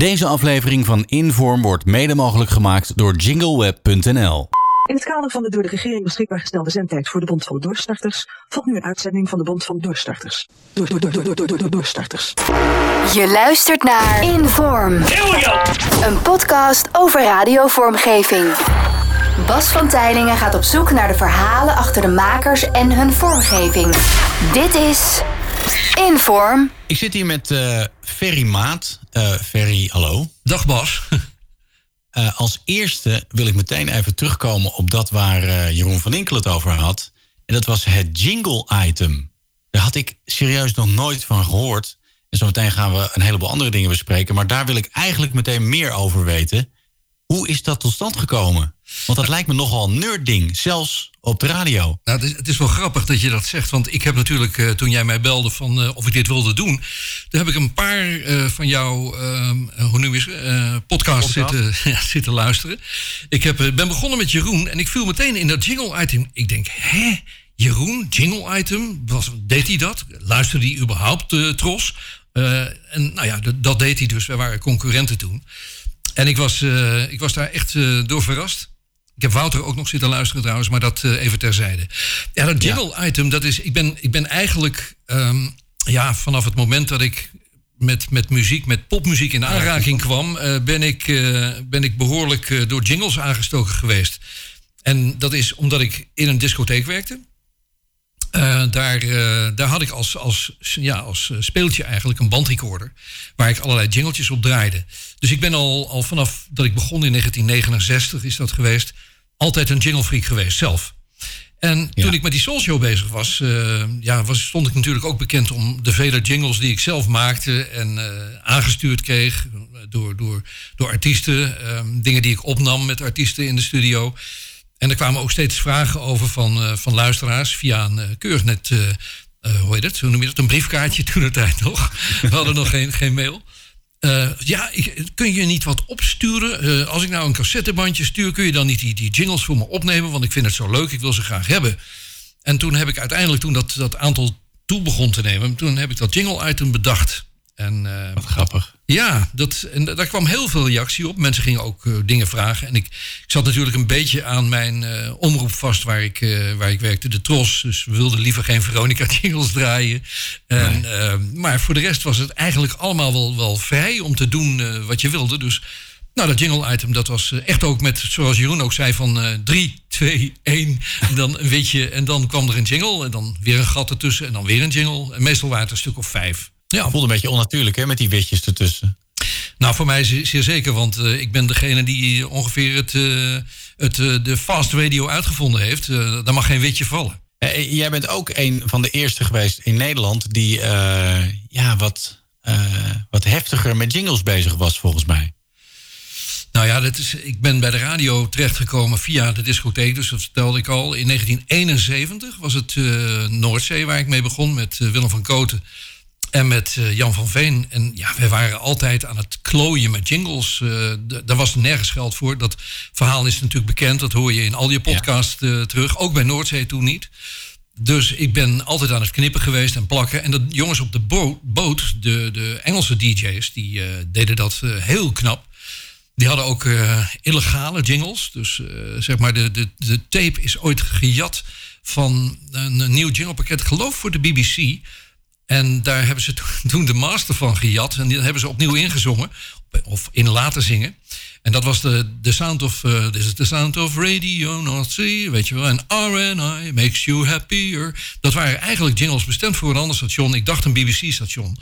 Deze aflevering van Inform wordt mede mogelijk gemaakt door jingleweb.nl. In het kader van de door de regering beschikbaar gestelde zendtijd voor de Bond van Doorstarters volgt nu een uitzending van de Bond van Doorstarters. Door, door, door, door, door, door, door, doorstarters. Je luistert naar Inform. Een podcast over radiovormgeving. Bas van Tijlingen gaat op zoek naar de verhalen achter de makers en hun vormgeving. Dit is Inform. Ik zit hier met eh Ferry Maat. Eh Ferry, hallo. Dag Bas. Eh, als eerste wil ik meteen even terugkomen op dat waar eh, Jeroen van Inkel het over had. En dat was het jingle-item. Daar had ik serieus nog nooit van gehoord. En zometeen gaan we een heleboel andere dingen bespreken. Maar daar wil ik eigenlijk meteen meer over weten. Hoe is dat tot stand gekomen? Want dat lijkt me nogal een nerdding, zelfs op de radio. Nou, het, is, het is wel grappig dat je dat zegt. Want ik heb natuurlijk, eh, toen jij mij belde van eh, of ik dit wilde doen... toen heb ik een paar eh, van jouw, ehm, hoe noem je het, eh, podcasts zitten, ja, zitten luisteren. Ik heb, ben begonnen met Jeroen en ik viel meteen in dat jingle-item. Ik denk, hè? Jeroen, jingle-item? Was- Deed hij dat? Luisterde hij überhaupt uh, Tros? Eh, en nou ja, dat, deed hij dus. Wij waren concurrenten toen. En ik was, eh, ik was daar echt eh, door verrast. Ik heb Wouter ook nog zitten luisteren trouwens, maar dat eh, even terzijde. Ja, dat jingle-item, dat is. Ik ben, ik ben eigenlijk. ehm, ja, vanaf het moment dat ik met, met muziek, met popmuziek in aanraking kwam, eh, ben, ik, eh, ben ik behoorlijk eh, door jingles aangestoken geweest. En dat is omdat ik in een discotheek werkte. Daar, daar had ik als, als, ja, als speeltje eigenlijk een bandrecorder. Waar ik allerlei jingletjes op draaide. Dus ik ben al, al vanaf dat ik begon in 1969 is dat geweest. Altijd een jinglefreak geweest zelf. En Ja. toen ik met die Soul Show bezig was, eh, ja, was, stond ik natuurlijk ook bekend om de vele jingles die ik zelf maakte en eh, aangestuurd kreeg door, door, door artiesten. eh, dingen die ik opnam met artiesten in de studio. En er kwamen ook steeds vragen over van, eh, van luisteraars via een keurig net, eh, eh, hoe heet het, hoe noem je dat, een briefkaartje toen de tijd nog. We hadden nog geen, geen mail. Eh, ja, ik, kun je niet wat opsturen? Eh, als ik nou een cassettebandje stuur, kun je dan niet die, die jingles voor me opnemen? Want ik vind het zo leuk, ik wil ze graag hebben. En toen heb ik uiteindelijk, toen dat, dat aantal toe begon te nemen, toen heb ik dat jingle-item bedacht. En, eh, Wat grappig. Ja, dat, en da- daar kwam heel veel reactie op. Mensen gingen ook eh, dingen vragen. En ik, ik zat natuurlijk een beetje aan mijn eh, omroep vast waar ik, eh, waar ik werkte, de Tros. Dus we wilden liever geen Veronica jingles draaien. En, eh, maar voor de rest was het eigenlijk allemaal wel, wel vrij om te doen wat je wilde. Dus nou, dat jingle-item, dat was echt ook met, zoals Jeroen ook zei, van eh 3, 2, 1. En dan een witje en dan kwam er een jingle. En dan weer een gat ertussen en dan weer een jingle. En meestal waren het een stuk of vijf. Ja, Voelde een beetje onnatuurlijk hè, met die witjes ertussen. nou, voor mij zeer, zeker, want eh, ik ben degene die ongeveer het, eh, het, eh, de fast radio uitgevonden heeft. Daar mag geen witje vallen. Jij bent ook een van de eerste geweest in Nederland die ja, wat, wat heftiger met jingles bezig was, volgens mij. Nou ja, dat is, ik ben bij de radio terechtgekomen via de discotheek, dus dat vertelde ik al. In 1971 was het Noordzee waar ik mee begon met Willem van Koten en met eh, Jan van Veen. En ja, wij waren altijd aan het klooien met jingles. D- daar was nergens geld voor. Dat verhaal is natuurlijk bekend, dat hoor je in al je podcasts eh, terug. Ook bij Noordzee toen niet. Dus ik ben altijd aan het knippen geweest en plakken. En de jongens op de bo- boot, de, de Engelse DJ's, die deden dat heel knap. Die hadden ook illegale jingles. Dus zeg maar, de, de, de tape is ooit gejat van een, een nieuw jinglepakket, geloof voor de BBC. En daar hebben ze toen- de master van gejat. En die hebben ze opnieuw ingezongen. Of in laten zingen. En dat was de, de sound of... this is the sound of Radio North Sea. Weet je wel. En RNI makes you happier. Dat waren eigenlijk jingles bestemd voor een ander station. Ik dacht een BBC-station.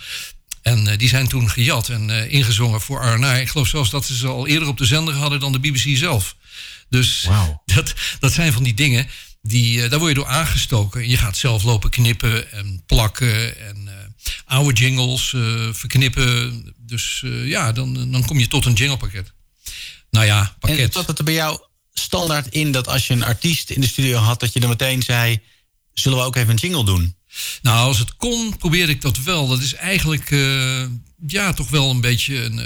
En eh, die zijn toen gejat en eh, ingezongen voor RNI. Ik geloof zelfs dat ze ze al eerder op de zender hadden dan de BBC zelf. Dus dat, dat zijn van die dingen, die, eh, daar word je door aangestoken. Je gaat zelf lopen knippen en plakken en eh, oude jingles eh, verknippen. Dus ja, dan, dan kom je tot een jinglepakket. Nou ja, En pakket. zat het er bij jou standaard in dat als je een artiest in de studio had, dat je dan meteen zei: Zullen we ook even een jingle doen? Nou, als het kon, probeerde ik dat wel. Dat is eigenlijk, ja, toch wel een beetje een...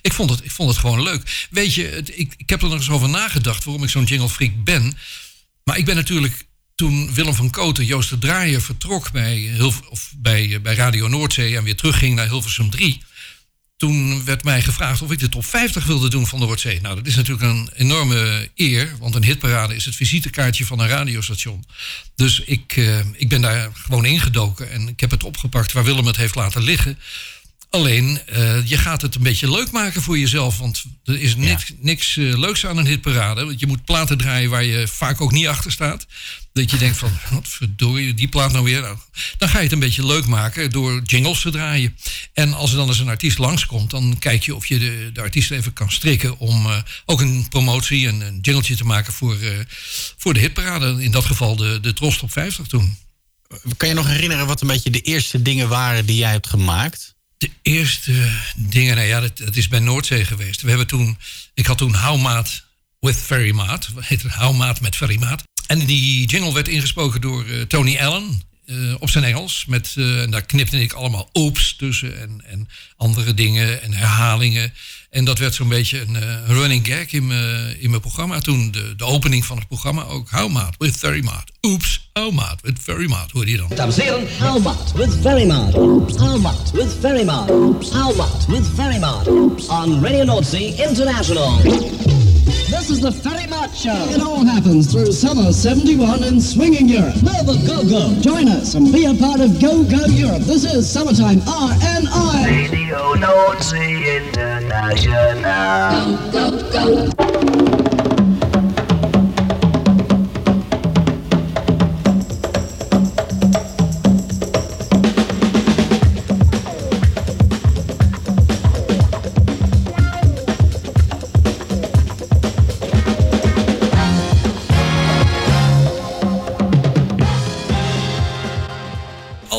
ik, vond het, ik vond het gewoon leuk. Weet je, het, ik, ik heb er nog eens over nagedacht waarom ik zo'n jingle freak ben. Maar ik ben natuurlijk, toen Willem van Koten, Joost de Draaier, vertrok bij, of bij, bij Radio Noordzee... en weer terugging naar Hilversum 3... toen werd mij gevraagd of ik de top 50 wilde doen van Noordzee. Nou, dat is natuurlijk een enorme eer, want een hitparade is het visitekaartje van een radiostation. Dus ik, uh, ik ben daar gewoon ingedoken en ik heb het opgepakt waar Willem het heeft laten liggen. Alleen, uh, je gaat het een beetje leuk maken voor jezelf. Want er is niks, niks uh, leuks aan een hitparade. Want je moet platen draaien waar je vaak ook niet achter staat. Dat je denkt van, wat verdorie, die plaat nou weer. Nou, dan ga je het een beetje leuk maken door jingles te draaien. En als er dan eens een artiest langskomt, dan kijk je of je de, de artiest even kan strikken om uh, ook een promotie, een, een jingletje te maken voor, voor de hitparade. In dat geval de, de Trost op 50 toen. Kan je nog herinneren wat een beetje de eerste dingen waren die jij hebt gemaakt? De eerste dingen, nou ja, dat, is bij Noordzee geweest. We hebben toen, ik had toen Houmaat with Ferry Maat. Heet het Houmaat met Ferry Maat. En die jingle werd ingesproken door uh, Tony Allen. Uh, op zijn Engels. Met, uh, en daar knipte ik allemaal oops tussen. En, en andere dingen en herhalingen. En dat werd zo'n beetje een uh, running gag in in mijn programma toen. De, de opening van het programma ook. How maat with very maat. Oeps, how maat with very maat. Hoorde je dan? Dames how maat with very maat. How maat with very maat. How maat with very maat. On Radio Nordsee International. This is the Ferry Mart Show. It all happens through summer 71 in swinging Europe. Nova Go Go. Join us and be a part of Go Go Europe. This is Summertime RNI. Radio Nordsee International. Go, go, go.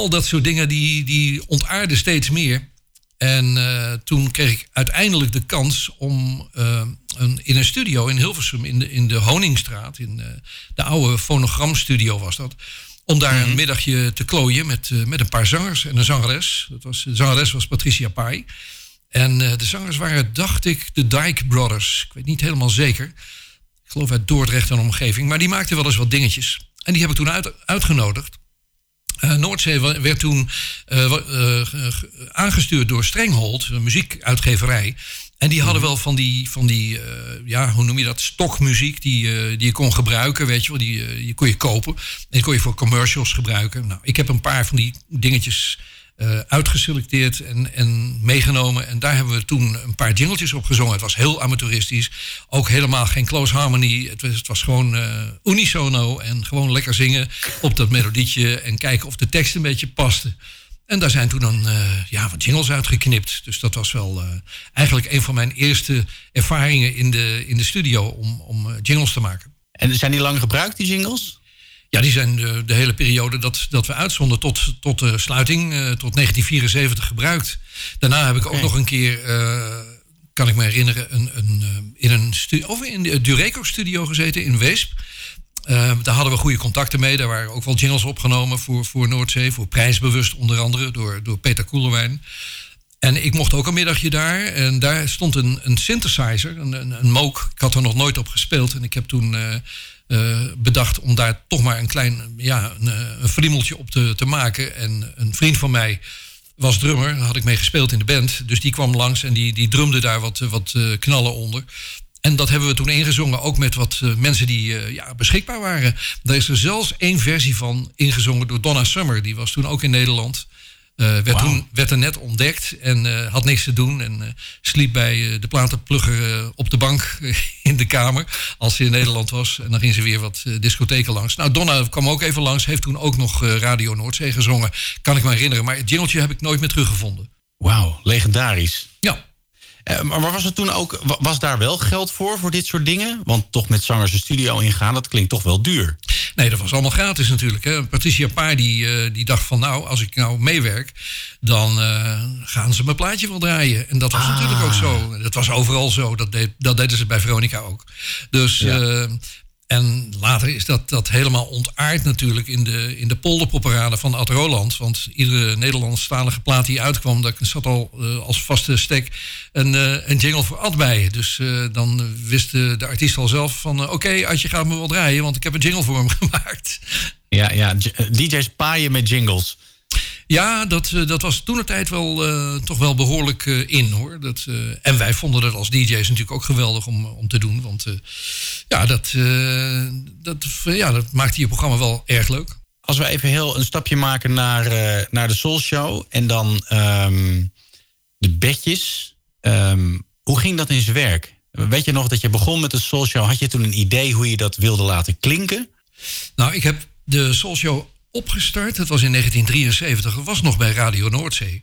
Al dat soort dingen die, die ontaarden steeds meer. En uh, toen kreeg ik uiteindelijk de kans om uh, een, in een studio in Hilversum, in de, in de Honingstraat, in uh, de oude fonogramstudio was dat, om daar een middagje te klooien met, met een paar zangers en een zangeres. Dat was, de zangeres was Patricia Pai. En de zangers waren, dacht ik, de Dyke Brothers. Ik weet niet helemaal zeker. Ik geloof uit Dordrecht en omgeving. Maar die maakten wel eens wat dingetjes. En die heb ik toen uit, uitgenodigd. Uh, Noordzee werd toen uh, uh, aangestuurd door Strenghold, een muziekuitgeverij. En die hadden wel van die, van die ja, hoe noem je dat, stokmuziek die, die je kon gebruiken, weet je wel. Die, die kon je kopen en die kon je voor commercials gebruiken. Nou, ik heb een paar van die dingetjes uh, uitgeselecteerd en, en meegenomen. En daar hebben we toen een paar jingletjes op gezongen. Het was heel amateuristisch. Ook helemaal geen close harmony. Het was, het was gewoon uh, unisono en gewoon lekker zingen op dat melodietje. En kijken of de tekst een beetje paste. En daar zijn toen dan uh, ja, wat jingles uitgeknipt. Dus dat was wel eigenlijk een van mijn eerste ervaringen in de, in de studio om, om jingles te maken. En zijn die lang gebruikt, die jingles? Ja, die zijn de, de, hele periode dat, dat we uitzonden tot, tot de sluiting, uh, tot 1974 gebruikt. Daarna heb ik ook okay. nog een keer, uh, kan ik me herinneren, een, een, in een studio, of in de Dureco-studio gezeten in Weesp. daar hadden we goede contacten mee. Daar waren ook wel jingles opgenomen voor, voor Noordzee, voor prijsbewust onder andere, door, door Peter Koelerwijn. En ik mocht ook een middagje daar. En daar stond een, een synthesizer, een, een, een Moog. Ik had er nog nooit op gespeeld. En ik heb toen uh, bedacht om daar toch maar een klein ja, een, een friemeltje op te, te maken. En een vriend van mij was drummer, had ik mee gespeeld in de band. Dus die kwam langs en die, die drumde daar wat, wat uh, knallen onder. En dat hebben we toen ingezongen, ook met wat mensen die ja, beschikbaar waren. Daar is er zelfs één versie van ingezongen door Donna Summer. Die was toen ook in Nederland. Uh, werd, wow. toen, werd er net ontdekt en uh, had niks te doen. En uh, sliep bij de platenplugger op de bank in de kamer. Als ze in Nederland was. En dan ging ze weer wat discotheken langs. Nou, Donna kwam ook even langs. Heeft toen ook nog Radio Noordzee gezongen. Kan ik me herinneren. Maar het jingeltje heb ik nooit meer teruggevonden. Wauw, legendarisch. Uh, maar was het toen ook, was daar wel geld voor, voor dit soort dingen? Want toch met zangers de studio ingaan, dat klinkt toch wel duur. Nee, dat was allemaal gratis natuurlijk. Hè. Patricia Paar die, uh, die dacht van nou, als ik nou meewerk, dan uh, gaan ze mijn plaatje wel draaien. En dat was ah. natuurlijk ook zo. Dat was overal zo. Dat, deed, dat deden ze bij Veronica ook. Dus ja. En later is dat, dat helemaal ontaard natuurlijk in de, in de polderpopperade van Ad Roland. Want iedere Nederlandstalige plaat die uitkwam, daar zat al uh, als vaste stek een, uh, een jingle voor Ad bij. Dus uh, dan wist de, de, artiest al zelf van oké, okay, Adje gaat me wel draaien, want ik heb een jingle voor hem gemaakt. Ja, ja DJ's paaien met jingles. Ja, dat, eh, dat was toen de tijd wel eh, toch wel behoorlijk eh, in hoor. Dat, en wij vonden dat als DJ's natuurlijk ook geweldig om, om te doen. Want ja, dat, dat, ja, dat maakte je programma wel erg leuk. Als we even heel een stapje maken naar, naar de Soul Show en dan ehm, de bedjes. Ehm, hoe ging dat in zijn werk? Weet je nog dat je begon met de Soul Show? Had je toen een idee hoe je dat wilde laten klinken? Nou, ik heb de Soul Show opgestart. Dat was in 1973. Dat was nog bij Radio Noordzee.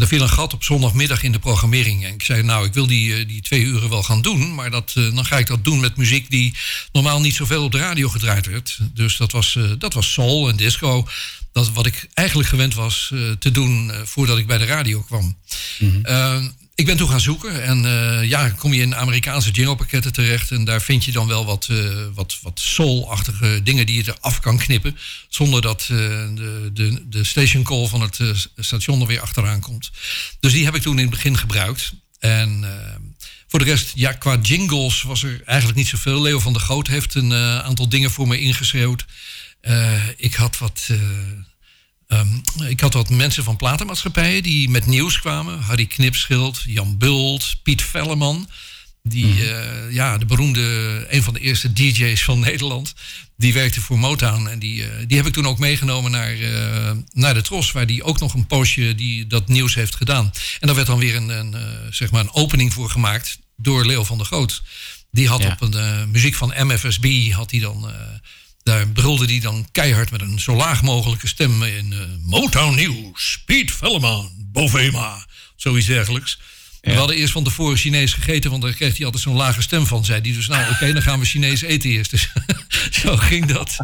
Er viel een gat op zondagmiddag in de programmering. En ik zei, nou, ik wil die, eh, die twee uren wel gaan doen. Maar dat, eh, dan ga ik dat doen met muziek die normaal niet zoveel op de radio gedraaid werd. Dus dat was, eh, dat was soul en disco. Dat wat ik eigenlijk gewend was te doen voordat ik bij de radio kwam. Eh, ik ben toen gaan zoeken en eh, ja, kom je in Amerikaanse jinglepakketten terecht. En daar vind je dan wel wat, eh, wat, wat soul-achtige dingen die je eraf kan knippen. Zonder dat eh, de, de, de station call van het station er weer achteraan komt. Dus die heb ik toen in het begin gebruikt. En voor de rest, ja, qua jingles was er eigenlijk niet zoveel. Leo van der Goot heeft een aantal dingen voor me ingeschreeuwd. Ik had wat. Eh, Ehm, ik had wat mensen van platenmaatschappijen die met nieuws kwamen. Harry Knipschild, Jan Bult, Piet Velleman. Die, eh, ja, de beroemde, een van de eerste DJ's van Nederland. Die werkte voor Motown. En die, eh, die heb ik toen ook meegenomen naar, eh, naar de Tros. Waar die ook nog een poosje die, dat nieuws heeft gedaan. En daar werd dan weer een, een, zeg maar een opening voor gemaakt door Leo van der Goot. Die had Ja. op een muziek van MFSB, had hij dan... daar brulde hij dan keihard met een zo laag mogelijke stem in eh, Motown Nieuws, Piet Velleman, Bovema, zoiets dergelijks. We hadden eerst van tevoren Chinees gegeten, want daar kreeg hij altijd zo'n lage stem van. Zei hij dus, nou oké, dan gaan we Chinees eten eerst. Dus zo ging dat.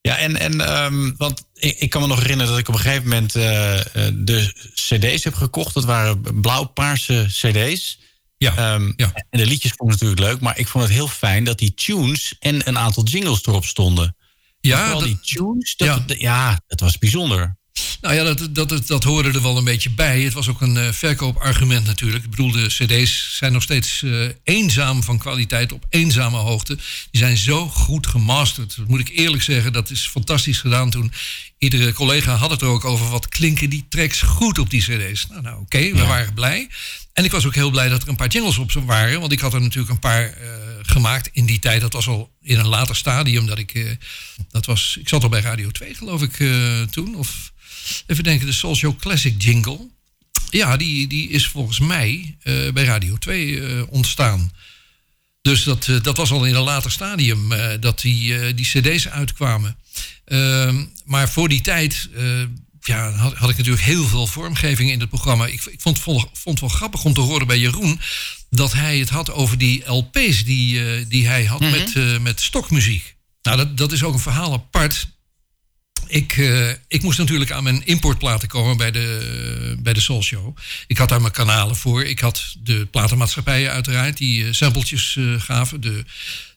Ja, en, en ehm, want ik, ik kan me nog herinneren dat ik op een gegeven moment eh, eh, de CD's heb gekocht. Dat waren blauw-paarse CD's. Ja, Ehm, ja. En de liedjes vond ik natuurlijk leuk, maar ik vond het heel fijn dat die tunes en een aantal jingles erop stonden. ja, Vooral dat- die tunes, dat, ja. ja. ja, dat was bijzonder. Nou ja, dat, dat, dat, dat hoorde er wel een beetje bij. Het was ook een eh, verkoopargument natuurlijk. Ik bedoel, de cd's zijn nog steeds eh, eenzaam van kwaliteit op eenzame hoogte. Die zijn zo goed gemasterd. Dat moet ik eerlijk zeggen, dat is fantastisch gedaan toen. Iedere collega had het er ook over. Wat klinken die tracks goed op die cd's? Nou, nou oké, we waren blij. En ik was ook heel blij dat er een paar jingles op waren. Want ik had er natuurlijk een paar eh, gemaakt in die tijd. Dat was al in een later stadium. Dat ik, dat was, ik zat al bij Radio 2 geloof ik toen. Of even denken, de Show Classic jingle. Ja, die, die is volgens mij eh, bij Radio 2 eh, ontstaan. Dus dat, eh, dat was al in een later stadium dat die, die cd's uitkwamen. Ehm, maar voor die tijd ja, had, had ik natuurlijk heel veel vormgeving in het programma. Ik, ik vond, vond, vond het wel grappig om te horen bij Jeroen... dat hij het had over die LP's die, die hij had met, eh, met stokmuziek. Nou, dat, dat is ook een verhaal apart. Ik, eh, ik moest natuurlijk aan mijn importplaten komen bij de, bij de Soul Show. Ik had daar mijn kanalen voor. Ik had de platenmaatschappijen uiteraard die eh, sampletjes eh, gaven. De,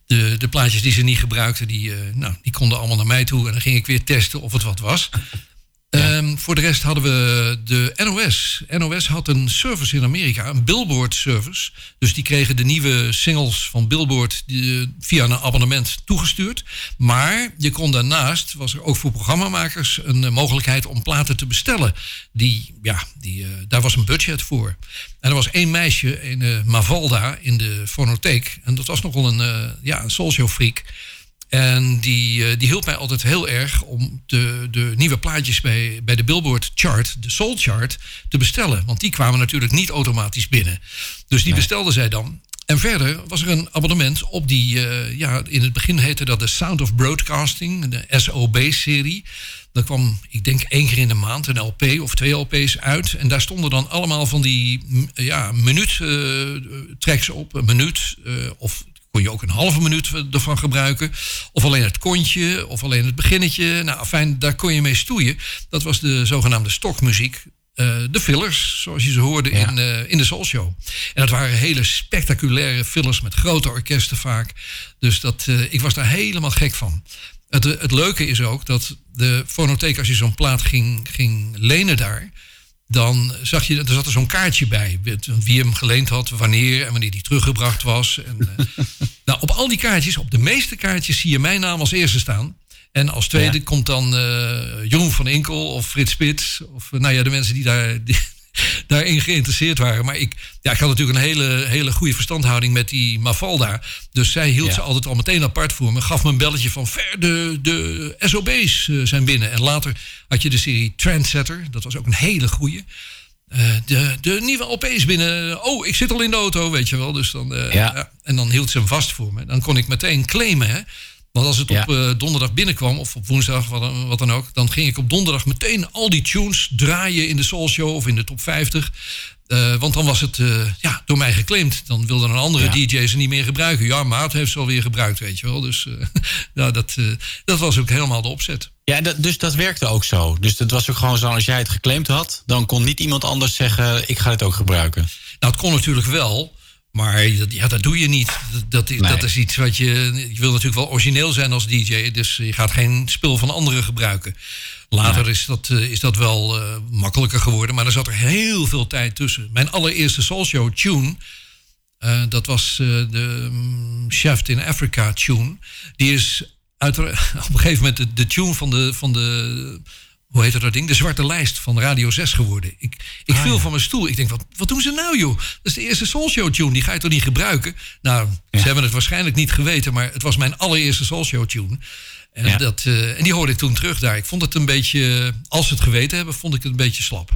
de, de plaatjes die ze niet gebruikten, die, nou, die konden allemaal naar mij toe. En dan ging ik weer testen of het wat was. Ehm, voor de rest hadden we de NOS. NOS had een service in Amerika, een Billboard service. Dus die kregen de nieuwe singles van Billboard eh, via een abonnement toegestuurd. Maar je kon daarnaast, was er ook voor programmamakers een eh, mogelijkheid om platen te bestellen. Die, ja, die, eh, daar was een budget voor. En er was één meisje in eh, Mavalda in de fonotheek. En dat was nogal een, ja, een soulshow freak. En die, eh, die hielp mij altijd heel erg om de, de nieuwe plaatjes bij, bij de Billboard chart, de Soul chart, te bestellen. Want die kwamen natuurlijk niet automatisch binnen. Dus die bestelde zij dan. En verder was er een abonnement op die, eh, ja, in het begin heette dat de Sound of Broadcasting, de SOB-serie. Dat kwam, ik denk, één keer in de maand een LP of twee LP's uit. En daar stonden dan allemaal van die ja, minuut eh, tracks op. Een minuut of kon je ook een halve minuut ervan gebruiken. Of alleen het kontje, of alleen het beginnetje. Nou, fijn, daar kon je mee stoeien. Dat was de zogenaamde stokmuziek. Eh, de fillers, zoals je ze hoorde in, eh, in de Soul Show. En dat waren hele spectaculaire fillers met grote orkesten vaak. Dus dat, eh, ik was daar helemaal gek van. Het, eh, het leuke is ook dat de fonotheek, als je zo'n plaat ging, ging lenen daar dan zag je, er zat er zo'n kaartje bij. Wie hem geleend had, wanneer en wanneer die teruggebracht was. En, eh, nou, op al die kaartjes, op de meeste kaartjes, zie je mijn naam als eerste staan. En als tweede Ja. komt dan eh, Jeroen van Inkel of Frits Spits. Of eh, nou ja, de mensen die, daar, die daarin geïnteresseerd waren. Maar ik, ja, ik had natuurlijk een hele, hele goede verstandhouding met die Mafalda. Dus zij hield Ja. ze altijd al meteen apart voor me. Gaf me een belletje van ver, de, de SOB's eh, zijn binnen. En later had je de serie Trendsetter. Dat was ook een hele goede. Eh, de, de nieuwe LP's binnen. Oh, ik zit al in de auto, weet je wel. Dus dan, eh, Ja. ja, en dan hield ze hem vast voor me. Dan kon ik meteen claimen. Hè? Want als het Ja. op eh, donderdag binnenkwam, of op woensdag, wat, dan- wat dan ook, dan ging ik op donderdag meteen al die tunes draaien in de Soul Show of in de top 50. Eh, want dan was het eh, ja, door mij geclaimd. Dan wilden een andere Ja. DJ ze niet meer gebruiken. Ja, Maat heeft ze alweer gebruikt, weet je wel. Dus ja, dat, dat was ook helemaal de opzet. Ja, dat, dus dat werkte ook zo. Dus het was ook gewoon zo, als jij het geclaimd had... dan kon niet iemand anders zeggen, ik ga het ook gebruiken. Nou, het kon natuurlijk wel. Maar ja, dat doe je niet. Dat, dat, is- Nee. dat is iets wat je. Je wil natuurlijk wel origineel zijn als DJ. Dus je gaat geen spul van anderen gebruiken. Later is, dat, eh, is dat wel eh, makkelijker geworden. Maar er zat er heel veel tijd tussen. Mijn allereerste Soul Show tune. eh, dat was de mm, Chef in Africa tune. Die is uit, op een gegeven moment de, de tune van de, van de. Hoe heet dat ding? De zwarte lijst van Radio 6 geworden. Ik, ik Ah, viel van mijn stoel. Ik denk, wat, wat doen ze nou, joh? Dat is de eerste Soul Show tune. Die ga je toch niet gebruiken? Nou, Ja. ze hebben het waarschijnlijk niet geweten. Maar het was mijn allereerste Soul Show tune. En, Ja. dat, eh, en die hoorde ik toen terug daar. Ik vond het een beetje. Als ze het geweten hebben, vond ik het een beetje slap.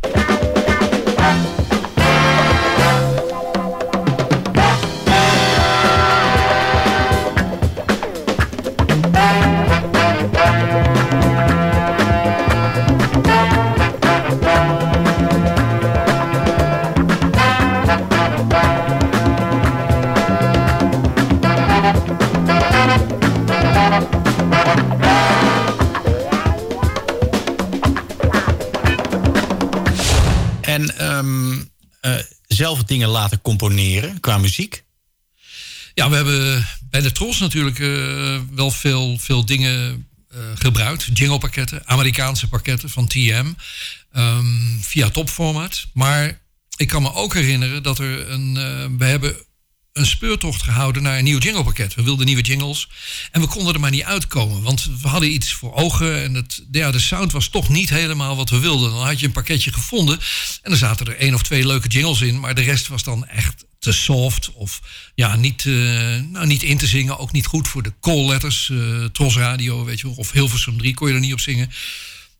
En ehm, eh, zelf dingen laten componeren qua muziek. Ja, we hebben bij de Tros natuurlijk eh, wel veel, veel dingen eh, gebruikt. Jingle-pakketten, Amerikaanse pakketten van TM. ehm, via topformat. Maar ik kan me ook herinneren dat er een. we hebben een speurtocht gehouden naar een nieuw jinglepakket. We wilden nieuwe jingles. En we konden er maar niet uitkomen. Want we hadden iets voor ogen. En het, ja, de sound was toch niet helemaal wat we wilden. Dan had je een pakketje gevonden. En er zaten er één of twee leuke jingles in. Maar de rest was dan echt te soft. Of ja, niet, eh, nou, niet in te zingen. Ook niet goed voor de call letters. eh Tros Radio, weet je wel. Of Hilversum 3 kon je er niet op zingen.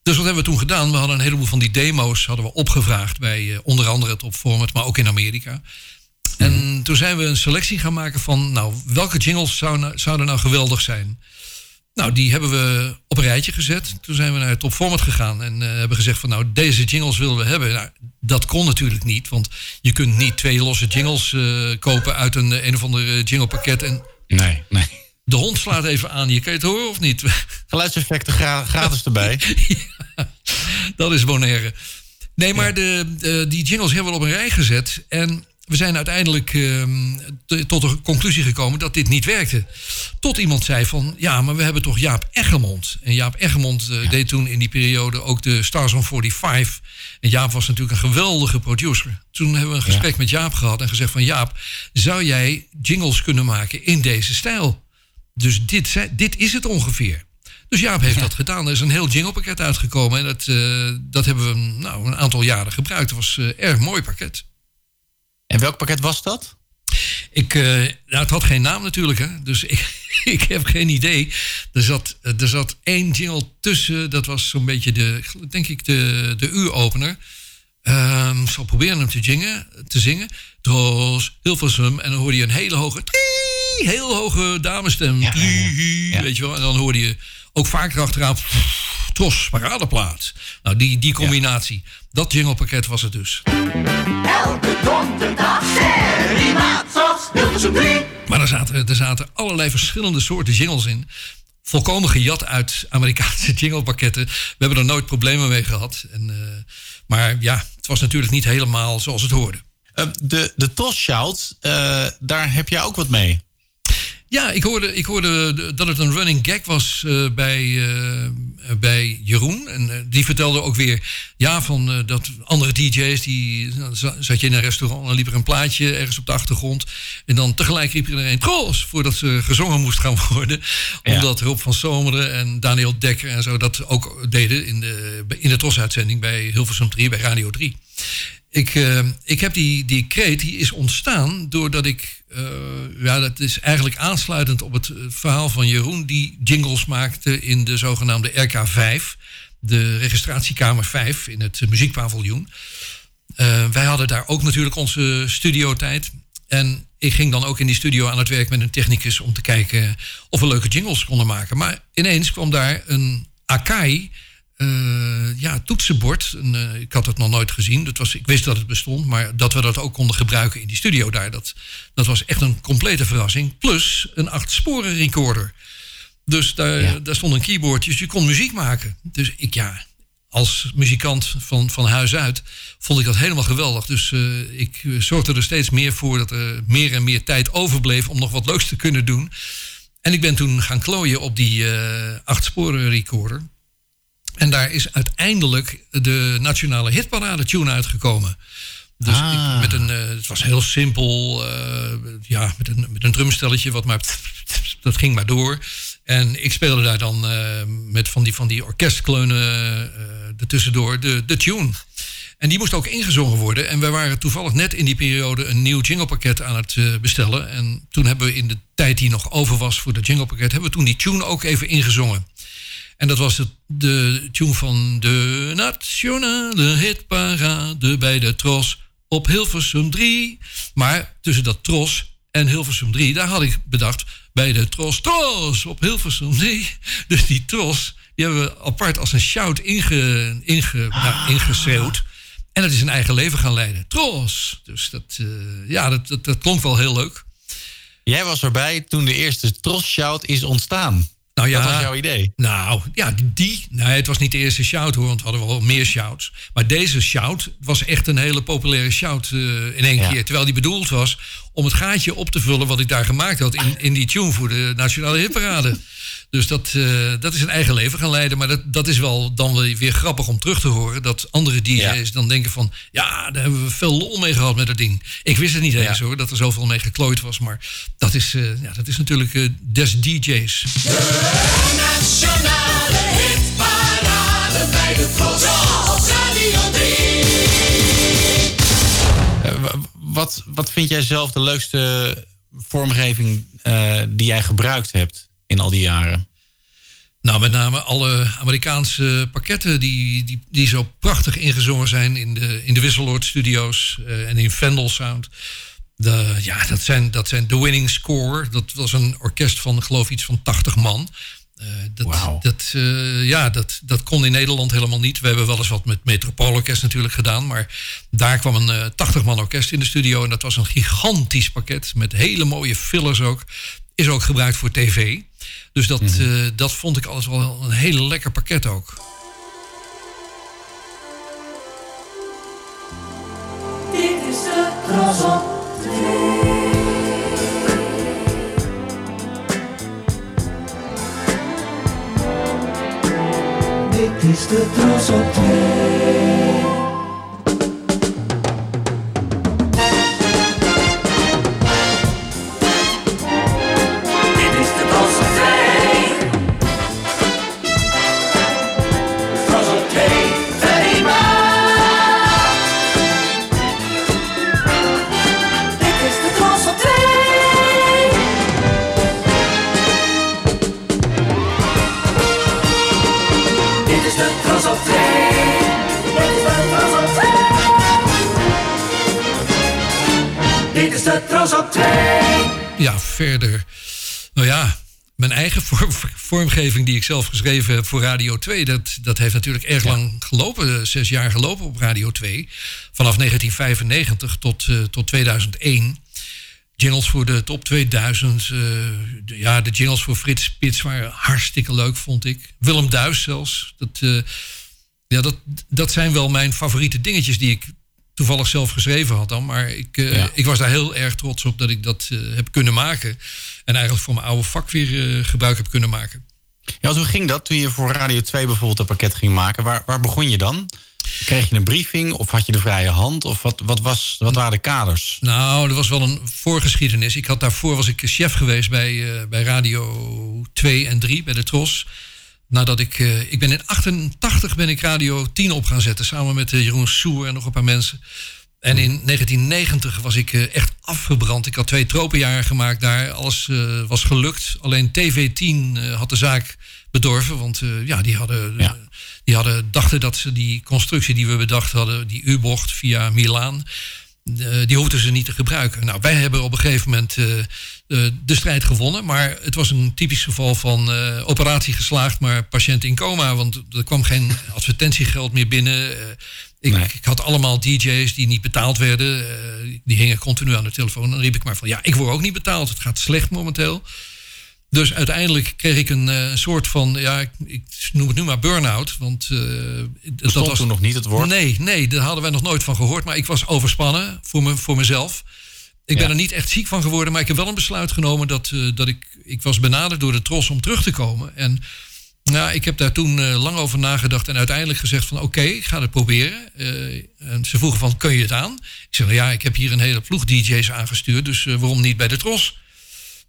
Dus wat hebben we toen gedaan? We hadden een heleboel van die demo's hadden we opgevraagd bij eh, onder andere het op Format, maar ook in Amerika. En toen zijn we een selectie gaan maken van, nou, welke jingles zou nou- zouden nou geweldig zijn? Nou, die hebben we op een rijtje gezet. Toen zijn we naar het Top Format gegaan en eh, hebben gezegd van, nou, deze jingles willen we hebben. Nou, dat kon natuurlijk niet, want je kunt niet twee losse jingles eh, kopen uit een, een of ander eh, jinglepakket. En Nee, nee. de hond slaat even aan. Je kan het horen of niet? Geluidseffecten gra- gratis erbij. dat is Bonaire. Nee, maar de, de- die jingles hebben we op een rij gezet. En we zijn uiteindelijk ehm, tot de conclusie gekomen dat dit niet werkte. Tot iemand zei van, ja, maar we hebben toch Jaap Eggermond. En Jaap Eggermond eh, deed toen in die periode ook de Stars on 45. En Jaap was natuurlijk een geweldige producer. Toen hebben we een gesprek met Jaap gehad en gezegd van... Jaap, zou jij jingles kunnen maken in deze stijl? Dus dit, dit is het ongeveer. Dus Jaap heeft dat gedaan. Er is een heel jinglepakket uitgekomen. En dat, eh, dat hebben we nou, een aantal jaren gebruikt. Het was een erg mooi pakket. En welk pakket was dat? Ik, eh, nou, het had geen naam natuurlijk, hè? dus ik, ik heb geen idee. Er zat, er zat één jingle tussen, dat was zo'n beetje de, denk ik, de, de uuropener. Ehm, ik zal proberen hem te zingen. Te zingen. Tros, Hilversum. En dan hoorde je een hele hoge, heel hoge damesstem. Ja, ja, ja. Ja. Weet je wel? En dan hoorde je ook vaak erachteraan, Tros, paradeplaat. Nou, die, die combinatie. Dat jinglepakket was het dus. Elke donderdag Maar er zaten, er zaten allerlei verschillende soorten jingles in. Volkomen gejat uit Amerikaanse jinglepakketten. We hebben er nooit problemen mee gehad. En, eh, maar ja, het was natuurlijk niet helemaal zoals het hoorde. Eh, de de Toss Shout, eh, daar heb jij ook wat mee. Ja, ik hoorde, ik hoorde de- dat het een running gag was eh, bij, eh, bij Jeroen. En eh, die vertelde ook weer ja, van dat andere DJ's, die nou, za- zat je in een restaurant en liep er een plaatje ergens op de achtergrond. En dan tegelijk riep iedereen troos voordat ze gezongen moest gaan worden. Ja. Omdat Rob van Zomeren en Daniel Dekker en zo dat ook deden in de, in de TROS-uitzending bij Hilversum 3, bij Radio 3. Ik, eh, ik heb die, die die is ontstaan doordat ik... eh, ja, dat is eigenlijk aansluitend op het eh, verhaal van Jeroen... die jingles maakte in de zogenaamde RK5. De registratiekamer 5 in het muziekpaviljoen. Wij hadden daar ook natuurlijk onze studiotijd. En ik ging dan ook in die studio aan het werk met een technicus... om te kijken of we leuke jingles konden maken. Maar ineens kwam daar een Akai eh, ja, toetsenbord. Eh, ik had het nog nooit gezien. Dat was, ik wist dat het bestond, maar dat we dat ook konden gebruiken in die studio daar. Dat, dat was echt een complete verrassing. Plus een acht sporen recorder. Dus daar, Ja. daar stond een keyboard, dus je kon muziek maken. Dus ik ja, als muzikant van, van huis uit vond ik dat helemaal geweldig. Dus eh, ik zorgde er steeds meer voor dat er meer en meer tijd overbleef om nog wat leuks te kunnen doen. En ik ben toen gaan klooien op die eh acht sporen recorder. En daar is uiteindelijk de nationale hitparade tune uitgekomen. Dus Ah. ik, met een, eh, het was heel simpel, eh, ja, met een, met een drumstelletje, wat maar dat ging maar door. En ik speelde daar dan eh, met van die, van die orkestkleunen ertussendoor de, de tune. En die moest ook ingezongen worden. En wij waren toevallig net in die periode een nieuw jinglepakket aan het bestellen. En toen hebben we in de tijd die nog over was voor dat jinglepakket, hebben we toen die tune ook even ingezongen. En dat was het, de tune van de nationale hitparade bij de Tros op Hilversum 3. Maar tussen dat Tros en Hilversum 3, daar had ik bedacht bij de Tros Tros op Hilversum 3. Dus die Tros, die hebben we apart als een shout inge, inge, nou, ingeschreeuwd. En dat is een eigen leven gaan leiden. Tros. Dus dat, eh, ja, dat, dat, dat klonk wel heel leuk. Jij was erbij toen de eerste Tros-shout is ontstaan. Nou ja, Dat was jouw idee. Nou, ja, die. Nee, het was niet de eerste shout hoor, want we hadden wel meer shouts. Maar deze shout was echt een hele populaire shout eh, in één Ja. keer. Terwijl die bedoeld was om het gaatje op te vullen wat ik daar gemaakt had in, in die tune voor de Nationale Hitparade. Dus dat, eh, dat is een eigen leven gaan leiden. Maar dat, dat is wel dan weer grappig om terug te horen. Dat andere DJ's Ja. dan denken van... ja, daar hebben we veel lol mee gehad met dat ding. Ik wist het niet eens hoor, dat er zoveel mee geklooid was. Maar dat is, eh, ja, dat is natuurlijk eh, des DJ's. Nationale hitparade bij de Tros op Radio 3. Wa- wat, wat vind jij zelf de leukste vormgeving eh, die jij gebruikt hebt in al die jaren? Nou, met name alle Amerikaanse pakketten die, die, die zo prachtig ingezongen zijn in de, in de Wisseloord Studios eh, en in Vendel Sound. De, ja, dat zijn, dat zijn The Winning Score. Dat was een orkest van, geloof ik, iets van 80 man. Eh, dat, dat, eh, ja, dat, dat kon in Nederland helemaal niet. We hebben wel eens wat met Metropoolorkest natuurlijk gedaan. Maar daar kwam een eh 80 man orkest in de studio. En dat was een gigantisch pakket met hele mooie fillers ook. Is ook gebruikt voor tv. Dus dat, eh, dat vond ik alles wel een heel lekker pakket ook. Dit is de Tros op Dit is de Tros op 2. Dit Dit is de Tros op 2. Ja, verder. Nou ja, mijn eigen vorm- vormgeving die ik zelf geschreven heb voor Radio 2... dat, dat heeft natuurlijk erg lang gelopen. Zes jaar gelopen op Radio 2. Vanaf 1995 tot, eh, tot 2001. Jingles voor de top 2000. eh, de- ja, de jingles voor Frits Spits waren hartstikke leuk, vond ik. Willem Duis zelfs. Dat, eh, ja, dat, dat zijn wel mijn favoriete dingetjes die ik toevallig zelf geschreven had dan. Maar ik, eh, Ja. ik was daar heel erg trots op dat ik dat eh, heb kunnen maken. En eigenlijk voor mijn oude vak weer eh, gebruik heb kunnen maken. Ja, hoe ging dat toen je voor Radio 2 bijvoorbeeld een pakket ging maken? Waar, waar begon je dan? Kreeg je een briefing of had je de vrije hand? Of wat, wat, was, wat waren de kaders? Nou, er was wel een voorgeschiedenis. Ik had daarvoor was ik chef geweest bij, bij Radio 2 en 3, bij de Tros. Nadat ik, eh, ik ben in 88 ben ik Radio 10 op gaan zetten, samen met eh, Jeroen Soer en nog een paar mensen. En in 1990 was ik eh, echt afgebrand. Ik had twee tropenjaren gemaakt daar. Alles was gelukt. Alleen TV10 eh, had de zaak bedorven. Want ja, die hadden, Ja. die hadden, dachten dat ze die constructie die we bedacht hadden, die U-bocht via Milaan, die hoefden ze niet te gebruiken. Nou, wij hebben op een gegeven moment eh, eh, de strijd gewonnen. Maar het was een typisch geval van eh, operatie geslaagd, maar patiënt in coma. Want er kwam geen advertentiegeld meer binnen. Eh, ik, Nee. ik had allemaal DJ's die niet betaald werden. die hingen continu aan de telefoon. Dan riep ik maar van ja, ik word ook niet betaald. Het gaat slecht momenteel. Dus uiteindelijk kreeg ik een soort van, ja, ik, ik noem het nu maar burn-out. Want dat Bestond toen nog niet het woord? Nee, nee, daar hadden wij nog nooit van gehoord. Maar ik was overspannen voor, me, voor mezelf. Ik ben Ja. er niet echt ziek van geworden, maar ik heb wel een besluit genomen dat, eh, dat ik, ik was benaderd door de tros om terug te komen. En nou, ik heb daar toen eh, lang over nagedacht en uiteindelijk gezegd van oké, ik ga het proberen. Eh, en ze vroegen van kun je het aan? Ik zeg nou ja, ik heb hier een hele ploeg DJ's aangestuurd, dus waarom niet bij de tros?